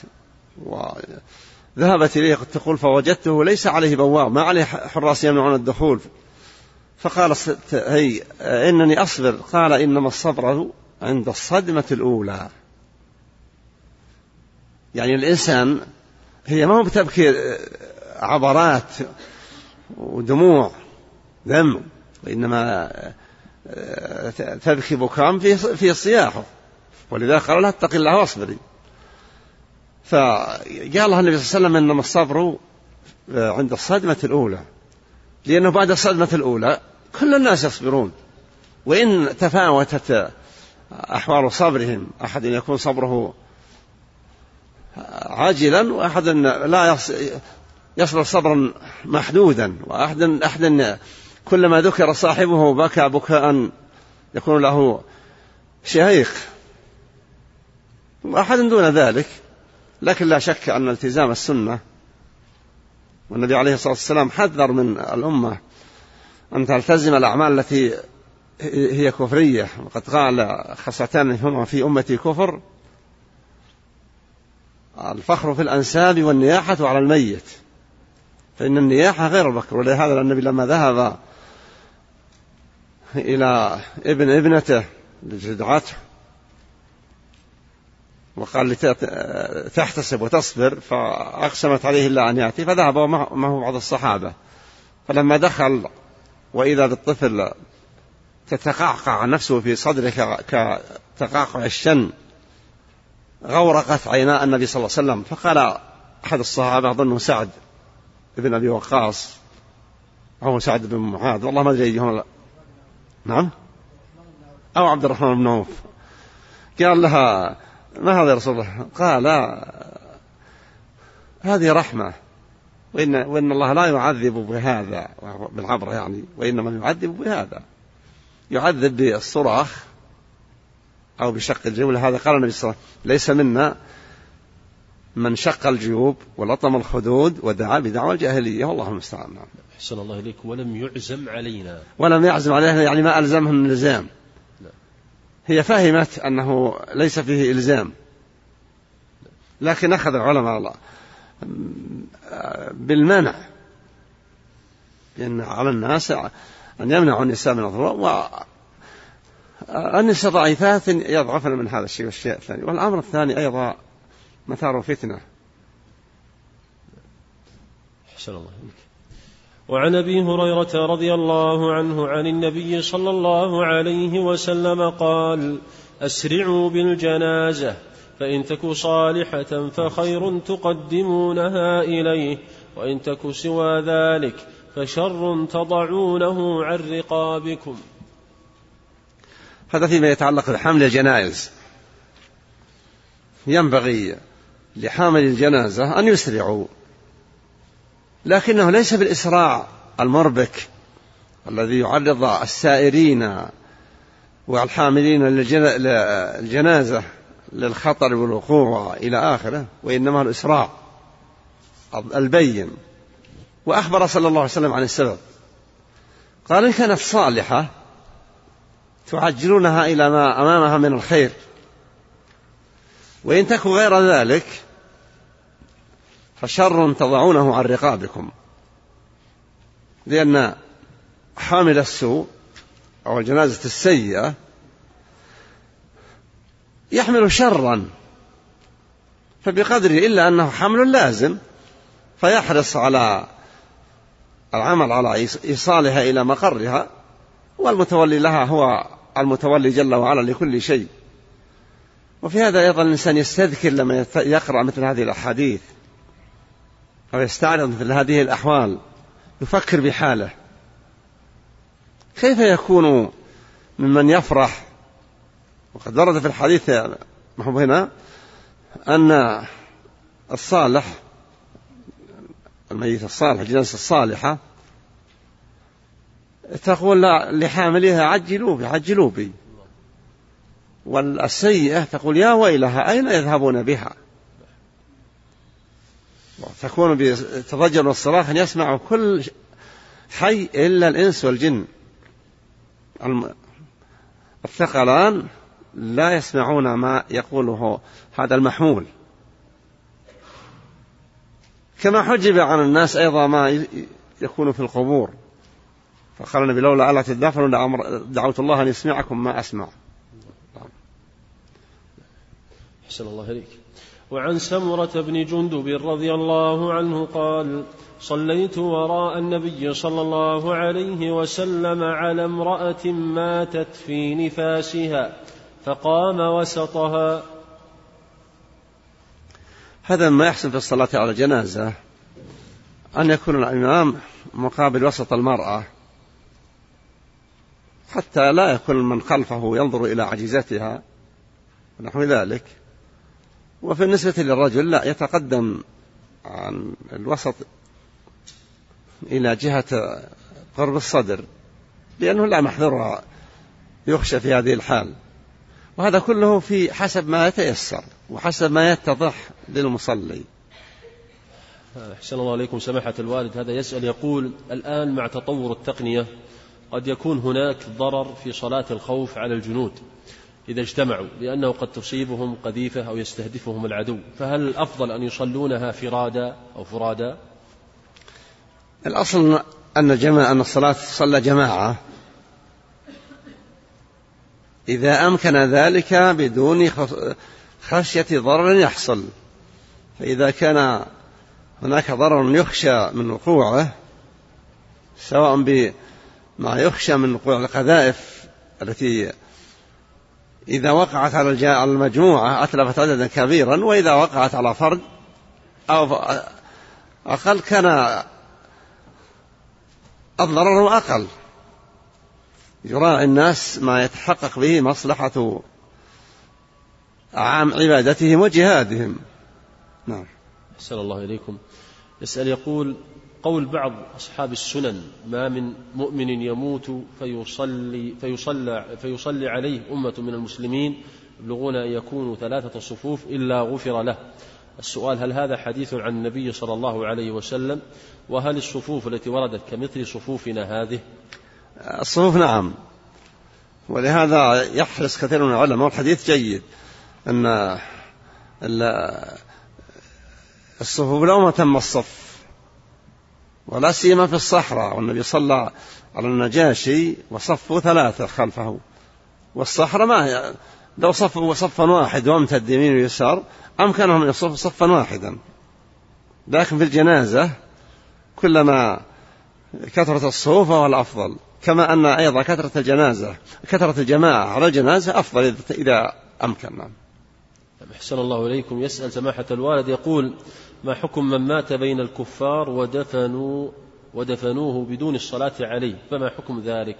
وذهبت إليه تقول فوجدته ليس عليه بواب ما عليه حراس يمنعون الدخول. فقال هي إنني أصبر. قال إنما الصبر عند الصدمة الأولى. يعني الإنسان هي ما هو بتبكي عبرات ودموع دم وإنما تبكي بكاء في في صياحه. ولذلك قال لها اتق الله واصبري فقال النبي صلى الله عليه وسلم إنما الصبر عند الصدمة الأولى. لأنه بعد الصدمة الأولى كل الناس يصبرون. وإن تفاوتت أحوال صبرهم أحد يكون صبره عاجلا وأحد لا يصبر صبرا محدودا وأحد أحد كلما ذكر صاحبه بكى بكاء يكون له شهيق. وأحد دون ذلك لكن لا شك أن التزام السنة والنبي عليه الصلاة والسلام حذر من الأمة أن تلتزم الأعمال التي هي كفرية. وقد قال خصتان هما في أمتي كفر الفخر في الأنساب والنياحة على الميت. فإن النياحة غير البكر ولهذا النبي لما ذهب إلى ابن ابنته لجدعته وقال لتحتسب وتصبر فأقسمت عليه الله أن يأتي فذهب معه بعض الصحابة. فلما دخل وإذا بالطفل تتقعقع نفسه في صدره كتقعقع الشن غورقت عيناء النبي صلى الله عليه وسلم. فقال أحد الصحابة أظنه سعد بن أبي وقاص أو سعد بن معاذ والله ما أدري أيهما نعم؟ أو عبد الرحمن بن عوف. قال لها ما هذا يا رسول الله؟ قال هذه رحمة. وإن, وإن الله لا يعذب بهذا بالعبرة يعني وإنما يعذب بهذا. يعذب بالصراخ أو بشق الجيوب. هذا قال النبي صلى الله عليه وسلم ليس منا من شق الجيوب ولطم الخدود ودعا بدعوى الجاهلية. والله المستعان. نعم. أحسن الله إليك ولم يعزم علينا. ولم يعزم علينا يعني ما ألزمهم الإلزام. هي فهمت أنه ليس فيه إلزام. لكن أخذ العلماء الله بالمنع لأن على الناس أن يمنعوا النساء من الظلم والنساء ضعيفات يضعفن من هذا الشيء. والشيء الثاني والأمر الثاني أيضا مثار فتنة أحسن الله وعن أبي هريرة رضي الله عنه عن النبي صلى الله عليه وسلم قال أسرعوا بالجنازة فإن تك صالحة فخير تقدمونها إليه وإن تك سوى ذلك فشر تضعونه عن رقابكم. هذا فيما يتعلق بحمل الجنائز. ينبغي لحامل الجنازة أن يسرعوا. لكنه ليس بالإسراع المربك الذي يعرض السائرين والحاملين للجنازة للخطر والوقوع إلى آخره وإنما الإسراع البين. وأخبر صلى الله عليه وسلم عن السبب. قال إن كانت صالحة تعجلونها إلى ما أمامها من الخير وإن تكن غير ذلك فشر تضعونه عن رقابكم. لأن حامل السوء أو الجنازة السيئة يحمل شرا. فبقدر إلا أنه حمل لازم. فيحرص على العمل على إيصالها إلى مقرها. والمتولي لها هو المتولي جل وعلا لكل شيء. وفي هذا أيضا الإنسان يستذكر لما يقرأ مثل هذه الأحاديث. أو يستعرض مثل هذه الأحوال يفكر بحاله. كيف يكون ممن يفرح؟ وقد ورد في الحديث محبوب هنا أن الصالح الميت الصالح الجنس الصالحة تقول لحاملها عجلوا بي عجلوا بي. والسيئة تقول يا ويلها أين يذهبون بها؟ تكون بتضجر والصراخ أن يسمع كل حي إلا الإنس والجن. الثقلان لا يسمعون ما يقوله هذا المحمول. كما حجب عن الناس أيضا ما يكون في القبور. فقال النبي لولا ألا تدافعوا دعوت الله أن يسمعكم ما أسمع. أحسن الله إليك. وعن سمرة بن جندب رضي الله عنه قال صليت وراء النبي صلى الله عليه وسلم على امرأة ماتت في نفاسها فقام وسطها. هذا ما يحصل في الصلاة على الجنازة أن يكون الإمام مقابل وسط المرأة حتى لا يكون من خلفه ينظر إلى عجيزتها ونحو ذلك. وفي النسبة للرجل لا يتقدم عن الوسط إلى جهة قرب الصدر لأنه لا محذور يخشى في هذه الحال. وهذا كله في حسب ما يتيسر وحسب ما يتضح للمصلي. أحسن الله عليكم سماحة الوالد. هذا يسأل يقول الآن مع تطور التقنية قد يكون هناك ضرر في صلاة الخوف على الجنود. إذا اجتمعوا لأنه قد تصيبهم قذيفة أو يستهدفهم العدو. فهل الأفضل أن يصلونها فرادا أو فرادا الأصل أن الجماعة أن الصلاة صلى جماعة. إذا أمكن ذلك بدون خشية ضرر يحصل. فإذا كان هناك ضرر يخشى من وقوعه سواء بما يخشى من وقوع القذائف التي إذا وقعت على المجموعة أتلفت عددا كبيرا وإذا وقعت على فرد أو أقل كان الضرر أقل. يراعي الناس ما يتحقق به مصلحة عام عبادتهم وجهادهم. نعم. أحسن الله إليكم. يسأل يقول قول بعض أصحاب السنن ما من مؤمن يموت فيصلي فيصلى فيصلي عليه أمة من المسلمين يبلغون أن يكونوا ثلاثة صفوف إلا غفر له. السؤال هل هذا حديث عن النبي صلى الله عليه وسلم؟ وهل الصفوف التي وردت كمثل صفوفنا هذه؟ الصفوف نعم. ولهذا يحرص كثير من العلماء والحديث جيد أن الصفوف لو ما تم الصف. ولا سيما في الصحراء والنبي صلى على النجاشي وصفوا ثلاثة خلفه. والصحراء ما لو صفوا صفا واحد وامتد يمين ويسار أمكنهم أن يصفوا صفا واحدا. لكن في الجنازة كلما كثرة الصفوف فهو الأفضل. كما أن أيضا كثرة الجنازة كثرة الجماعة على الجنازة أفضل إذا أمكن. نعم أحسن الله إليكم. يسأل سماحة الوالد يقول ما حكم من مات بين الكفار ودفنوا ودفنوه بدون الصلاة عليه؟ فما حكم ذلك؟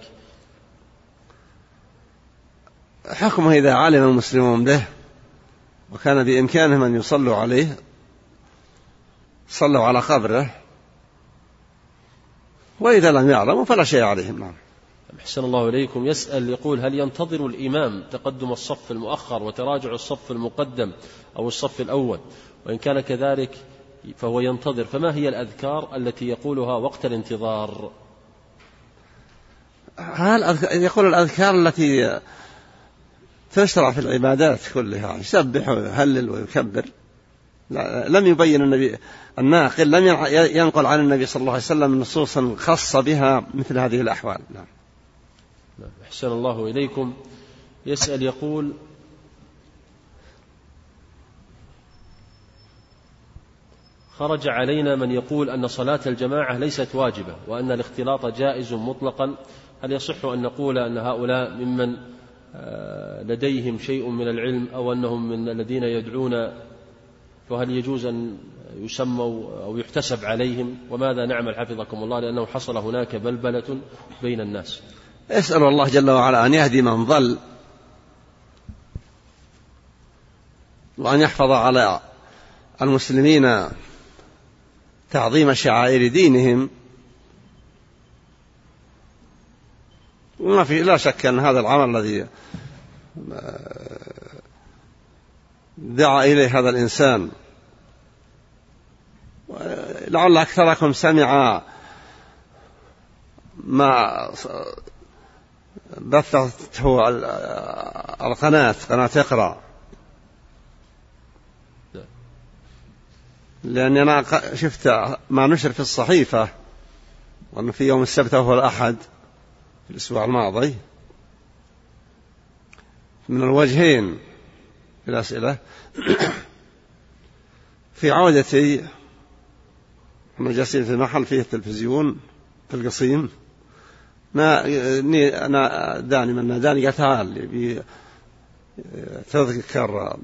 حكمه إذا علم المسلمون به وكان بإمكانهم أن يصلوا عليه صلوا على قبره وإذا لم يعلموا فلا شيء عليهم نعم. أحسن الله إليكم. يسأل يقول هل ينتظر الإمام تقدم الصف المؤخر وتراجع الصف المقدم أو الصف الأول؟ وإن كان كذلك فهو ينتظر. فما هي الأذكار التي يقولها وقت الانتظار؟ هل يقول الأذكار التي تشرع في العبادات كلها يسبح ويهلل ويكبر. لم يبين النبي الناقل لم ينقل عن النبي صلى الله عليه وسلم نصوصا خاصة بها مثل هذه الأحوال. نعم أحسن الله إليكم. يسأل يقول خرج علينا من يقول أن صلاة الجماعة ليست واجبة وأن الاختلاط جائز مطلقا. هل يصح أن نقول أن هؤلاء ممن آه، لديهم شيء من العلم أو أنهم من الذين يدعون؟ فهل يجوز أن يسموا أو يحتسب عليهم؟ وماذا نعمل حفظكم الله؟ لأنه حصل هناك بلبلة بين الناس. أسأل الله جل وعلا أن يهدي من ضل وأن يحفظ على المسلمين تعظيم شعائر دينهم. وما في لا شك أن هذا العمل الذي دعا إليه هذا الإنسان لعل أكثركم سمع ما بثته القناة قناة اقرأ لأني أنا شفت ما نشر في الصحيفة وأنه في يوم السبت وهو الأحد في الأسبوع الماضي من الوجهين في الأسئلة. في عودتي إحنا جالسين في محل فيه تلفزيون في القصيم ما أنا داني من ناداني قال تعال تذكر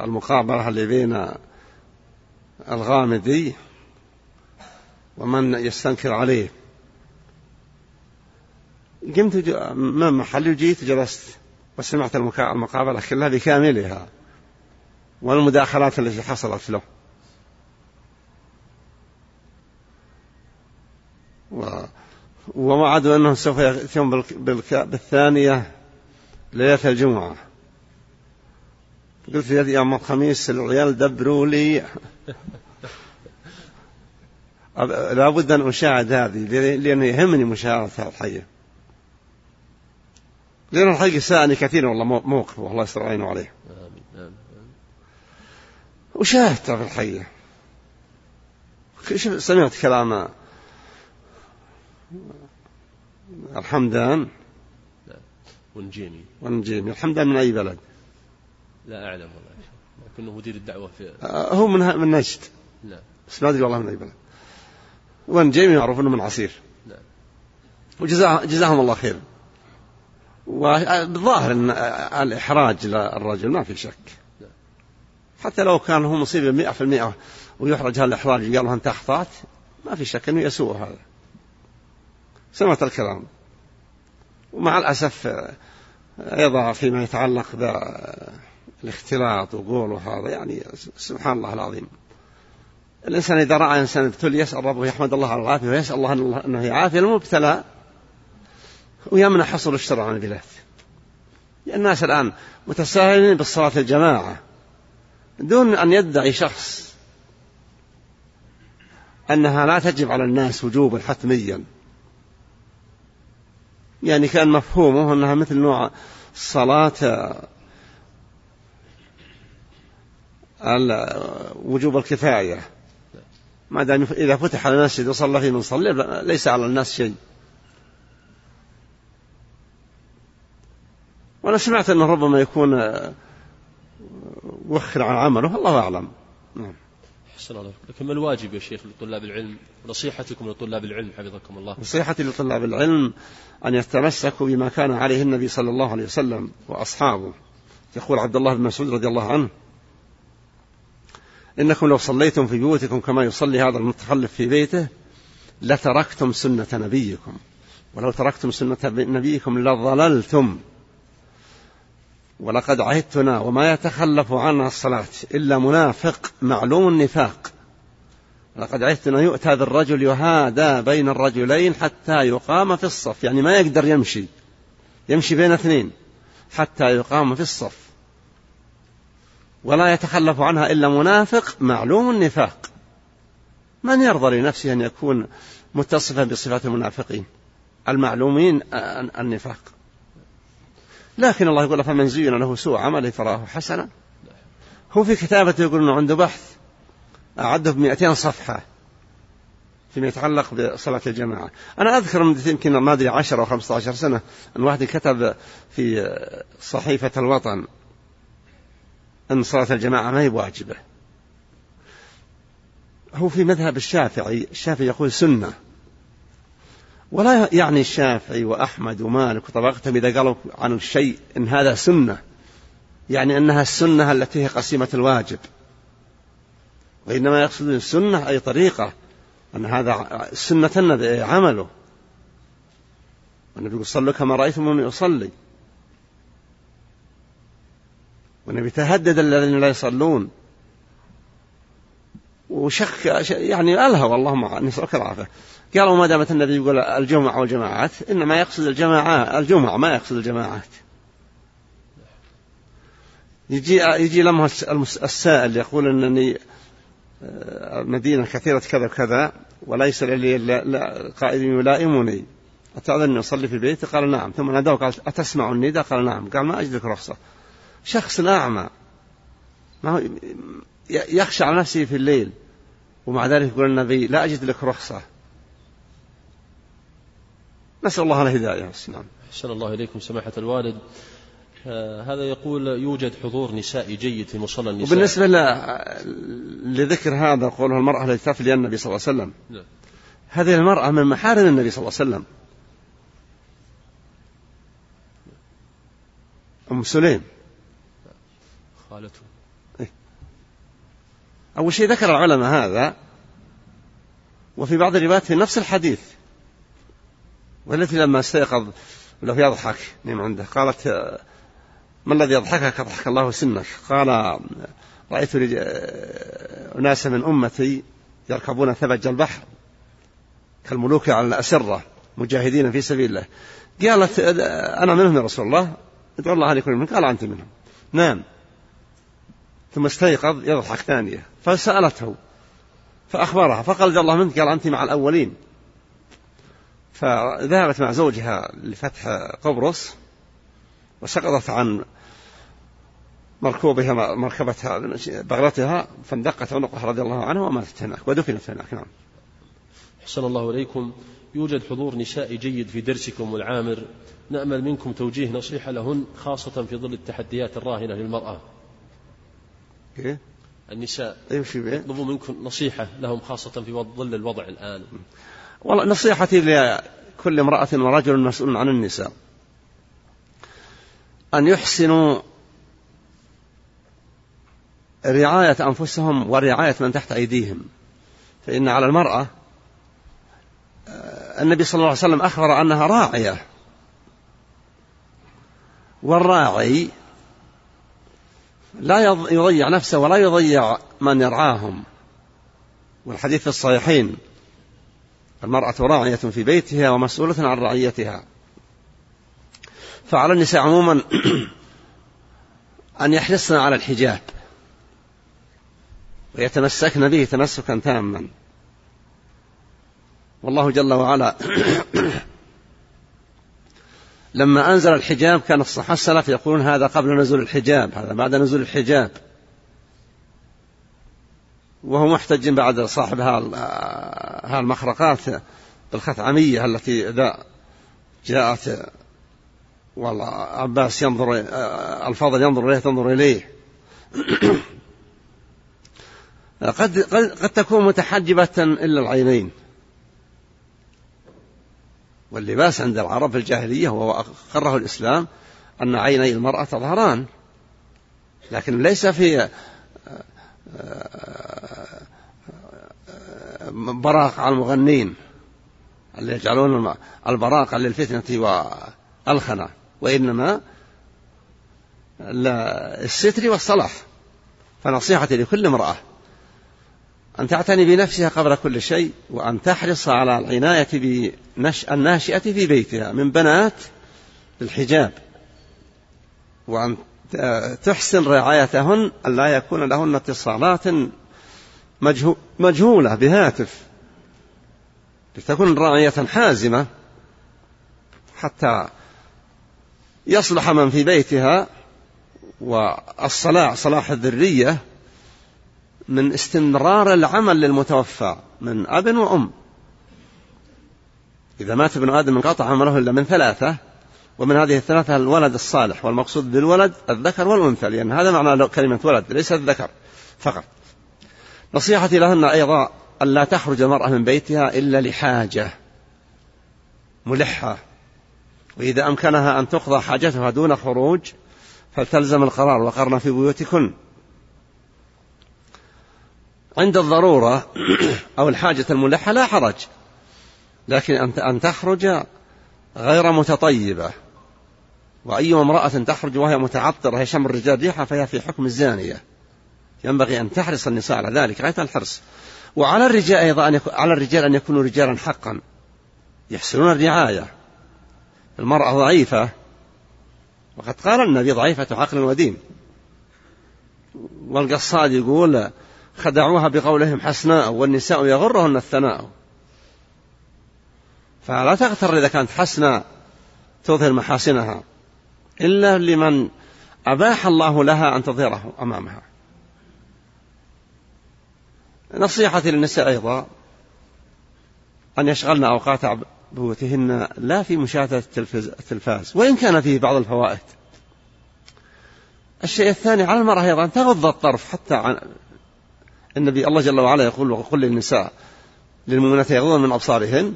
المقابلة اللي بين الغامدي ومن يستنكر عليه. قمت من محلي وجيت جلست وسمعت المقابلة كلها بكاملها والمداخلات التي حصلت له. ووعدوا أنهم سوف يأتون بالثانية ليلة الجمعة. قلت يا يوم الخميس العيال دبروا لي. لابد أن أشاهد هذه لأنه يهمني مشاهدة الحية لأن الحقيقة ساءني كثير والله موقف والله يستر عينه عليه. وشاهدت في الحية سمعت كلام الحمدان؟ ونجيمي ونجيمي الحمدان من أي بلد؟ لا أعلم والله. لكنه مدير الدعوة في آه، هو من من نجد. نعم بس ما أدري والله من أي بلد. ونجيمي معروف أنه من عصير. نعم وجزاهم الله خير. والظاهر أن الإحراج للرجل ما في شك. حتى لو كان هو مصيبة مئة في المئة ويحرج هالإحراج قال له أنت أخطأت ما في شك أنه يسوء هذا. سمعت الكلام. ومع الأسف أيضا فيما يتعلق بالاختلاط وقوله هذا يعني سبحان الله العظيم. الإنسان إذا رأى إنسان ابتلي يسأل ربه يحمد الله على العافية ويسأل الله أنه يعافي المبتلى ويمنع حصول الشر عن البلاد الناس الآن متساهلين بالصلاة الجماعة دون أن يدعي شخص أنها لا تجب على الناس وجوبا حتميا. يعني كأن مفهومه أنها مثل نوع صلاة وجوب الكفاية. ما دام إذا فتح المسجد وصلى فيه من صلى ليس على الناس شيء. وأنا سمعت أنه ربما يكون وخر عن عمله الله أعلم. نعم. أحسن الله لكن ما الواجب يا شيخ لطلاب العلم؟ نصيحتكم لطلاب العلم حفظكم الله. نصيحتي لطلاب العلم أن يتمسكوا بما كان عليه النبي صلى الله عليه وسلم وأصحابه. يقول عبد الله بن مسعود رضي الله عنه إنكم لو صليتم في بيوتكم كما يصلي هذا المتخلف في بيته لتركتم سنة نبيكم. ولو تركتم سنة نبيكم لضللتم. ولقد عهدتنا وما يتخلف عنها الصلاة إلا منافق معلوم النفاق. لقد عهدتنا يؤتى بالرجل يهادى بين الرجلين حتى يقام في الصف. يعني ما يقدر يمشي. يمشي بين اثنين حتى يقام في الصف. ولا يتخلف عنها إلا منافق معلوم النفاق. من يرضى لنفسه أن يكون متصفا بصفات المنافقين؟ المعلومين النفاق. لكن الله يقول فمن زين له سوء عمله فرآه حسنا؟ هو في كتابته يقول إنه عنده بحث أعده ب 200 صفحة فيما يتعلق بصلاة الجماعة. أنا أذكر يمكن ما أدري 10 أو 15 سنة أن واحد كتب في صحيفة الوطن أن صلاة الجماعة ما هي واجبة. هو في مذهب الشافعي الشافعي يقول سنة. ولا يعني الشافعي وأحمد ومالك وطبقتهم إذا قالوا عن الشيء إن هذا سنة. يعني أنها السنة التي هي قسيمة الواجب. وإنما يقصدون السنة أي طريقة. أن هذا سنة النبي عمله. والنبي يقول صلوا كما رأيتم يصلي والنبي تهدد الذين لا يصلون. وشك يعني ألهى اللهم نسألك العافية. قالوا ما دامت النبي يقول الجمعة والجماعات إنما يقصد الجماعة الجمعة ما يقصد الجماعات. يجي يجي لمه السائل يقول إنني آه، مدينه كثيرة كذا وكذا وليس لي قائد يلائمني أتأذن أصلي في بيتي قال نعم. ثم ناداه قال أتسمع النداء قال نعم. قال ما أجدك رخصة. شخص أعمى. ما هو يخشى على نفسه في الليل ومع ذلك يقول النبي لا أجد لك رخصة. نسأل الله الهداية. نعم. أحسن الله إليكم سماحة الوالد. آه هذا يقول يوجد حضور نسائي جيد في مصلى النساء. وبالنسبة لذكر هذا قوله المرأة التي تفلي النبي صلى الله عليه وسلم. لا. هذه المرأة من محارم النبي صلى الله عليه وسلم. أم سليم. خالته. إيه؟ أول شيء ذكر العلماء هذا وفي بعض الروايات في نفس الحديث. والتي لما استيقظ له يضحك نعم عنده. قالت ما الذي يضحكك؟ ضحك الله سنك. قال رأيت أناسا من أمتي يركبون ثبج البحر كالملوك على الأسرة مجاهدين في سبيل الله. قالت أنا منهم يا رسول الله. ادعو الله يكون منهم قال أنت منهم. نام ثم استيقظ يضحك ثانية. فسألته فأخبرها فقال الله منك قال أنت مع الأولين. فذهبت مع زوجها لفتح قبرص وسقطت عن مركوبها مركبتها بغلتها فاندقت عنقها رضي الله عنها وماتت هناك ودفنت هناك نعم. أحسن الله إليكم. يوجد حضور نسائي جيد في درسكم والعامر نأمل منكم توجيه نصيحة لهن خاصة في ظل التحديات الراهنة للمرأة. إيه؟ النساء يمشي به يطلبوا منكم نصيحة لهم خاصة في ظل الوضع الآن. والله نصيحتي لكل امرأة ورجل مسؤول عن النساء. أن يحسنوا رعاية أنفسهم ورعاية من تحت أيديهم. فإن على المرأة آه، النبي صلى الله عليه وسلم أخبر أنها راعية. والراعي لا يضيع نفسه ولا يضيع من يرعاهم. والحديث في الصحيحين المرأة راعية في بيتها ومسؤولة عن رعيتها. فعلى النساء عموما أن يحرصن على الحجاب. ويتمسكن به تمسكا تاما. والله جل وعلا لما أنزل الحجاب كان الصحابة السلف يقولون هذا قبل نزول الحجاب هذا بعد نزول الحجاب. وهو محتج بعد صاحب ها المخرقات بالخثعمية التي إذا جاءت والعباس ينظر الفضل ينظر إليه تنظر إليه. قد, قد, قد تكون متحجبة إلا العينين. واللباس عند العرب في الجاهلية وهو أقره الإسلام أن عيني المرأة تظهران لكن ليس في براق على المغنين اللي يجعلون البراق للفتنة والخنا وإنما الستر والصلاح فنصيحتي لكل امرأة أن تعتني بنفسها قبل كل شيء وأن تحرص على العناية بالناشئة في بيتها من بنات الحجاب. وأن تحسن رعايتهن أن لا يكون لهن اتصالات مجهولة بهاتف. لتكون راعية حازمة. حتى يصلح من في بيتها والصلاح صلاح الذرية. من استمرار العمل للمتوفى من أب وأم. إذا مات ابن آدم انقطع عمله إلا من ثلاثة ومن هذه الثلاثة الولد الصالح والمقصود بالولد الذكر والأنثى لأن هذا معنى كلمة ولد ليس الذكر فقط. نصيحتي لهن أيضا أن لا تخرج المرأة من بيتها إلا لحاجة ملحة وإذا أمكنها أن تقضى حاجتها دون خروج فلتلزم القرار وقرن في بيوتكن. عند الضرورة أو الحاجة الملحة لا حرج. لكن أن تخرج غير متطيبة. وأي امرأة تخرج وهي متعطرة يشم الرجال ريحها فهي في حكم الزانية. ينبغي أن تحرص النساء على ذلك غاية الحرص. وعلى الرجال أيضا أن يكون على الرجال أن يكونوا رجالا حقا. يحسنون الرعاية. المرأة ضعيفة وقد قال النبي ضعيفة عقل ودين. والقصاد يقول خدعوها بقولهم حسناء والنساء يغرهن الثناء. فلا تغتر إذا كانت حسناء تظهر محاسنها إلا لمن أباح الله لها أن تظهره أمامها. نصيحتي للنساء أيضا أن يشغلن أوقات بيوتهن لا في مشاهدة التلفاز وإن كان فيه بعض الفوائد. الشيء الثاني على المرأة أيضا تغض الطرف حتى عن النبي الله جل وعلا يقول وقل للنساء للمؤمنات يغضن من أبصارهن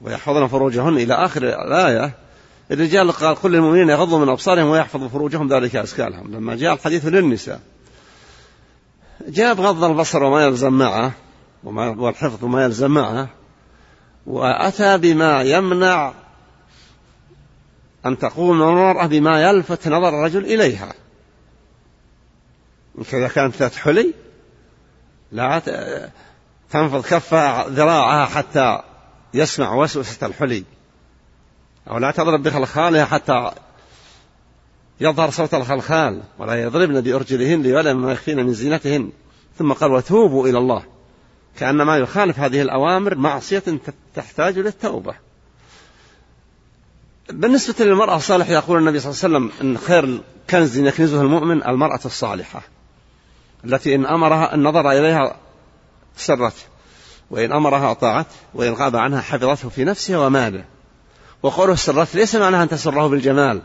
ويحفظن فروجهن إلى آخر الآية. الرجال قال كل المؤمنين يغضوا من أبصارهم ويحفظوا فروجهم ذلك أزكى لهم. لما جاء الحديث للنساء جاء بغض البصر وما يلزم معه والحفظ وما يلزم معه وأتى بما يمنع أن تقوم المرأة بما يلفت نظر الرجل إليها. إذا كانت ذات حلي لا تنفض كفها ذراعها حتى يسمع وسوسة الحلي. أو لا تضرب بخلخالها حتى يظهر صوت الخلخال ولا يضربن بأرجلهن ليعلم ما يخفين من زينتهن. ثم قال وتوبوا إلى الله. كأنما يخالف هذه الأوامر معصية تحتاج للتوبة بالنسبة للمرأة الصالحة يقول النبي صلى الله عليه وسلم أن خير كنز يكنزه المؤمن المرأة الصالحة. التي إن أمرها النظر إليها سرت وإن أمرها أطاعت وإن غاب عنها حفظته في نفسها وماله وقوله سرت ليس معناها أن تسره بالجمال.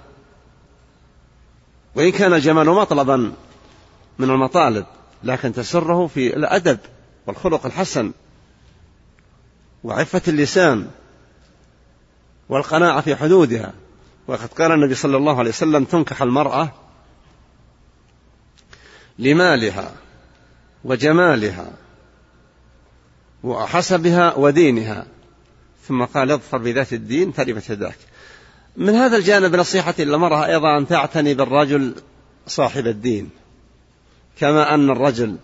وإن كان الجمال مطلبا من المطالب لكن تسره في الأدب والخلق الحسن وعفة اللسان والقناعة في حدودها. وقد قال النبي صلى الله عليه وسلم تنكح المرأة لمالها وجمالها وحسبها ودينها. ثم قال اظفر بذات الدين تربت يداك. من هذا الجانب نصيحتي للمرأة أيضا أن تعتني بالرجل صاحب الدين. كما أن الرجل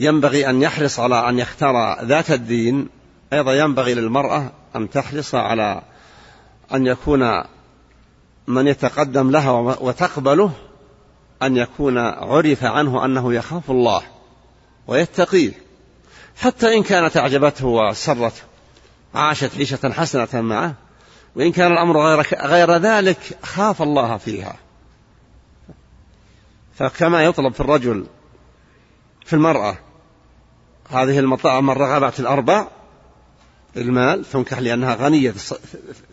ينبغي أن يحرص على أن يختار ذات الدين. أيضا ينبغي للمرأة أن تحرص على أن يكون من يتقدم لها وتقبله أن يكون عرف عنه أنه يخاف الله ويتقيه حتى إن كانت أعجبته وسرته عاشت عيشة حسنة معه وإن كان الأمر غير, غير ذلك خاف الله فيها. فكما يطلب في الرجل في المرأة هذه المطاعم الرغبات الأربع المال تنكح لأنها غنية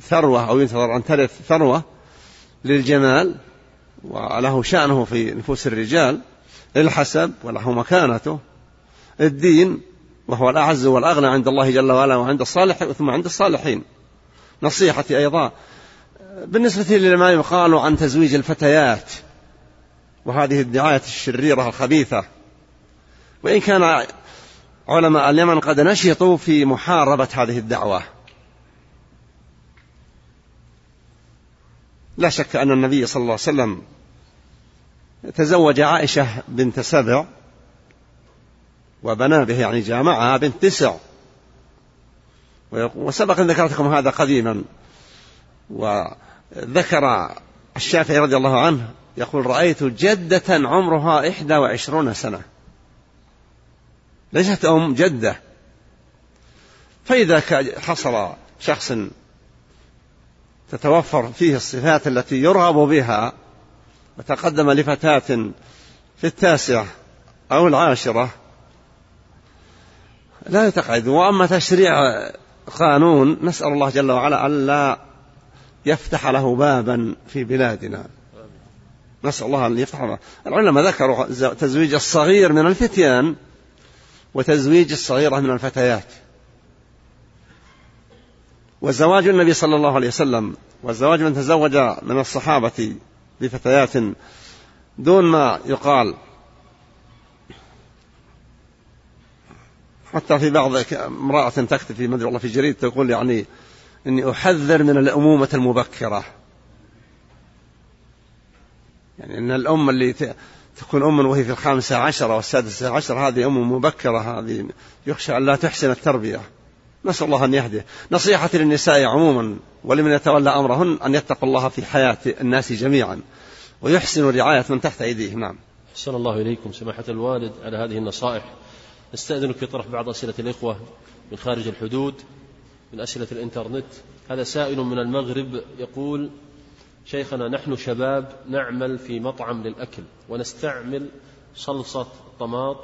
ثروة أو ينتظر أن ترث ثروة للجمال وله شأنه في نفوس الرجال الحسب وله مكانته الدين وهو الأعز والأغنى عند الله جل وعلا وعند الصالح ثم عند الصالحين. نصيحتي أيضا بالنسبة لما يقال عن تزويج الفتيات وهذه الدعاية الشريرة الخبيثة وإن كان علماء اليمن قد نشطوا في محاربة هذه الدعوة. لا شك أن النبي صلى الله عليه وسلم تزوج عائشة بنت سبع وبنى به يعني جامعها بنت تسع. وسبق أن ذكرت لكم هذا قديما. وذكر الشافعي رضي الله عنه يقول رأيت جدة عمرها إحدى وعشرون سنة. ليست أم جدة. فإذا حصل شخص تتوفر فيه الصفات التي يرغب بها وتقدم لفتاة في التاسعة أو العاشرة. لا يتقعد. وأما تشريع قانون نسأل الله جل وعلا ألا يفتح له بابا في بلادنا. نسأل الله أن يفتح له. العلماء ذكروا تزويج الصغير من الفتيان وتزويج الصغيرة من الفتيات. وزواج النبي صلى الله عليه وسلم وزواج من تزوج من الصحابة بفتيات دون ما يقال. حتى في بعض امرأة تكتب في مدري والله في جريد تقول يعني إني أحذر من الأمومة المبكرة. يعني أن الأم اللي تكون أم وهي في الخامسة عشرة والسادسة عشرة هذه أم مبكرة هذه يخشى أن لا تحسن التربية. نسأل الله أن يهديه. نصيحتي للنساء عموما ولمن يتولى أمرهن أن يتقوا الله في حياة الناس جميعا ويحسنوا رعاية من تحت أيديهم. نعم. أحسن الله إليكم سماحة الوالد على هذه النصائح. نستأذنك في طرح بعض أسئلة الإخوة من خارج الحدود من أسئلة الإنترنت. هذا سائل من المغرب يقول شيخنا نحن شباب نعمل في مطعم للأكل ونستعمل صلصة طماط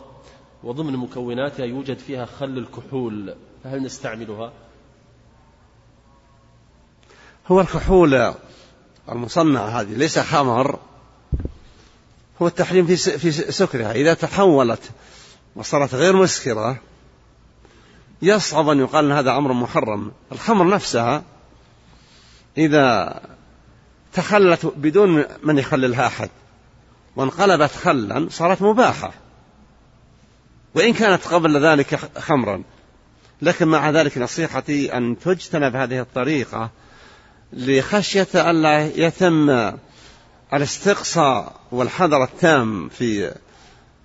وضمن مكوناتها يوجد فيها خل الكحول. فهل نستعملها؟ هو الكحول المصنع هذه ليس خمر. هو التحريم في في سكرها. إذا تحولت وصارت غير مسكرة يصعب أن يقال أن هذا أمر محرم. الخمر نفسها إذا تخلت بدون من يخللها أحد وانقلبت خلا صارت مباحة. وإن كانت قبل ذلك خمرا. لكن مع ذلك نصيحتي أن تجتنب هذه الطريقة لخشية ألا يتم الاستقصاء والحذر التام في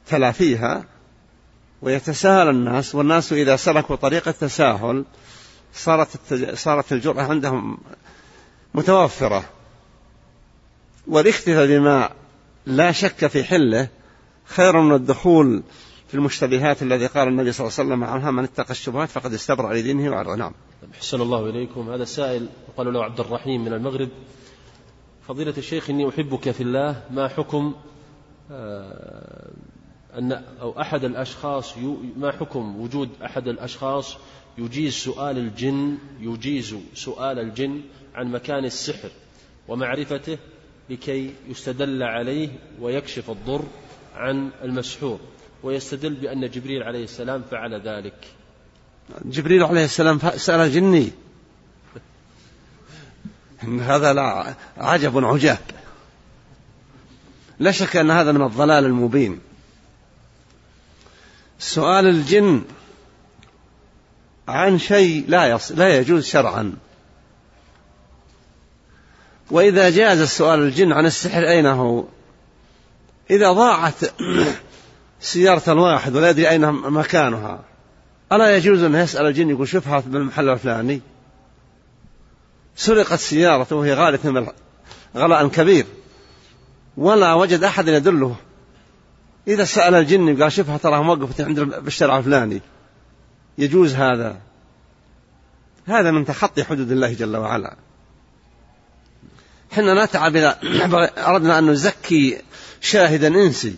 تلافيها ويتساهل الناس والناس إذا سلكوا طريق التساهل صارت صارت الجرأة عندهم متوفرة. والاكتفاء بما لا شك في حله خير من الدخول في المشتبهات الذي قال النبي صلى الله عليه وسلم عنها من اتقى الشبهات فقد استبرأ لدينه وعرضه نعم. حسن الله إليكم. هذا سائل قال له عبد الرحيم من المغرب. فضيلة الشيخ إني أحبك في الله. ما حكم آه، أن أو أحد الأشخاص ما حكم وجود أحد الأشخاص يجيز سؤال الجن يجيز سؤال الجن عن مكان السحر ومعرفته لكي يستدل عليه ويكشف الضر عن المسحور؟ ويستدل بأن جبريل عليه السلام فعل ذلك. جبريل عليه السلام سأل جني. هذا لا عجب عجاب لا شك أن هذا من الضلال المبين. سؤال الجن عن شيء لا يص... لا يجوز شرعا. وإذا جاز السؤال الجن عن السحر أين هو؟ إذا ضاعت سيارة الواحد ولا يدري أين مكانها. ألا يجوز أن يسأل الجن يقول شوفها بالمحل الفلاني؟ سرقت سيارته وهي غالية غلاء كبير. ولا وجد أحد يدله. إذا سأل الجن قال شوفها تراها موقفة عند بالشارع الفلاني. يجوز هذا. هذا من تخطي حدود الله جل وعلا. حنا نتعب إذا أردنا أن نزكي شاهدا إنسي.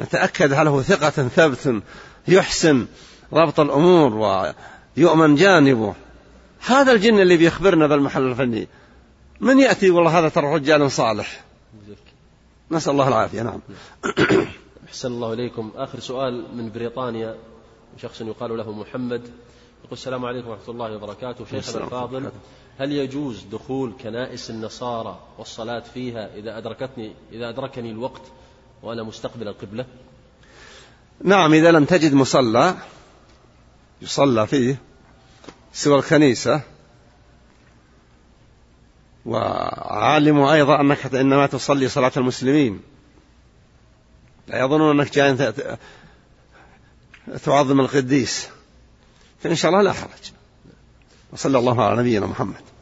نتأكد هل هو ثقة ثبت يحسن ربط الأمور ويؤمن جانبه. هذا الجن اللي بيخبرنا بالمحل الفني. من يأتي والله هذا ترى رجال صالح؟ نسأل الله العافية نعم. أحسن الله إليكم. آخر سؤال من بريطانيا. شخص يقال له محمد. يقول السلام عليكم ورحمة الله وبركاته. شيخنا الفاضل هل يجوز دخول كنائس النصارى والصلاة فيها إذا أدركتني إذا أدركني الوقت وأنا مستقبل القبلة؟ نعم إذا لم تجد مصلى يصلى فيه سوى الكنيسة. وعالموا أيضا أنك إنما تصلي صلاة المسلمين. لا يظنون أنك جاي تعظم القديس. فإن شاء الله لا حرج. وصلى الله على نبينا محمد.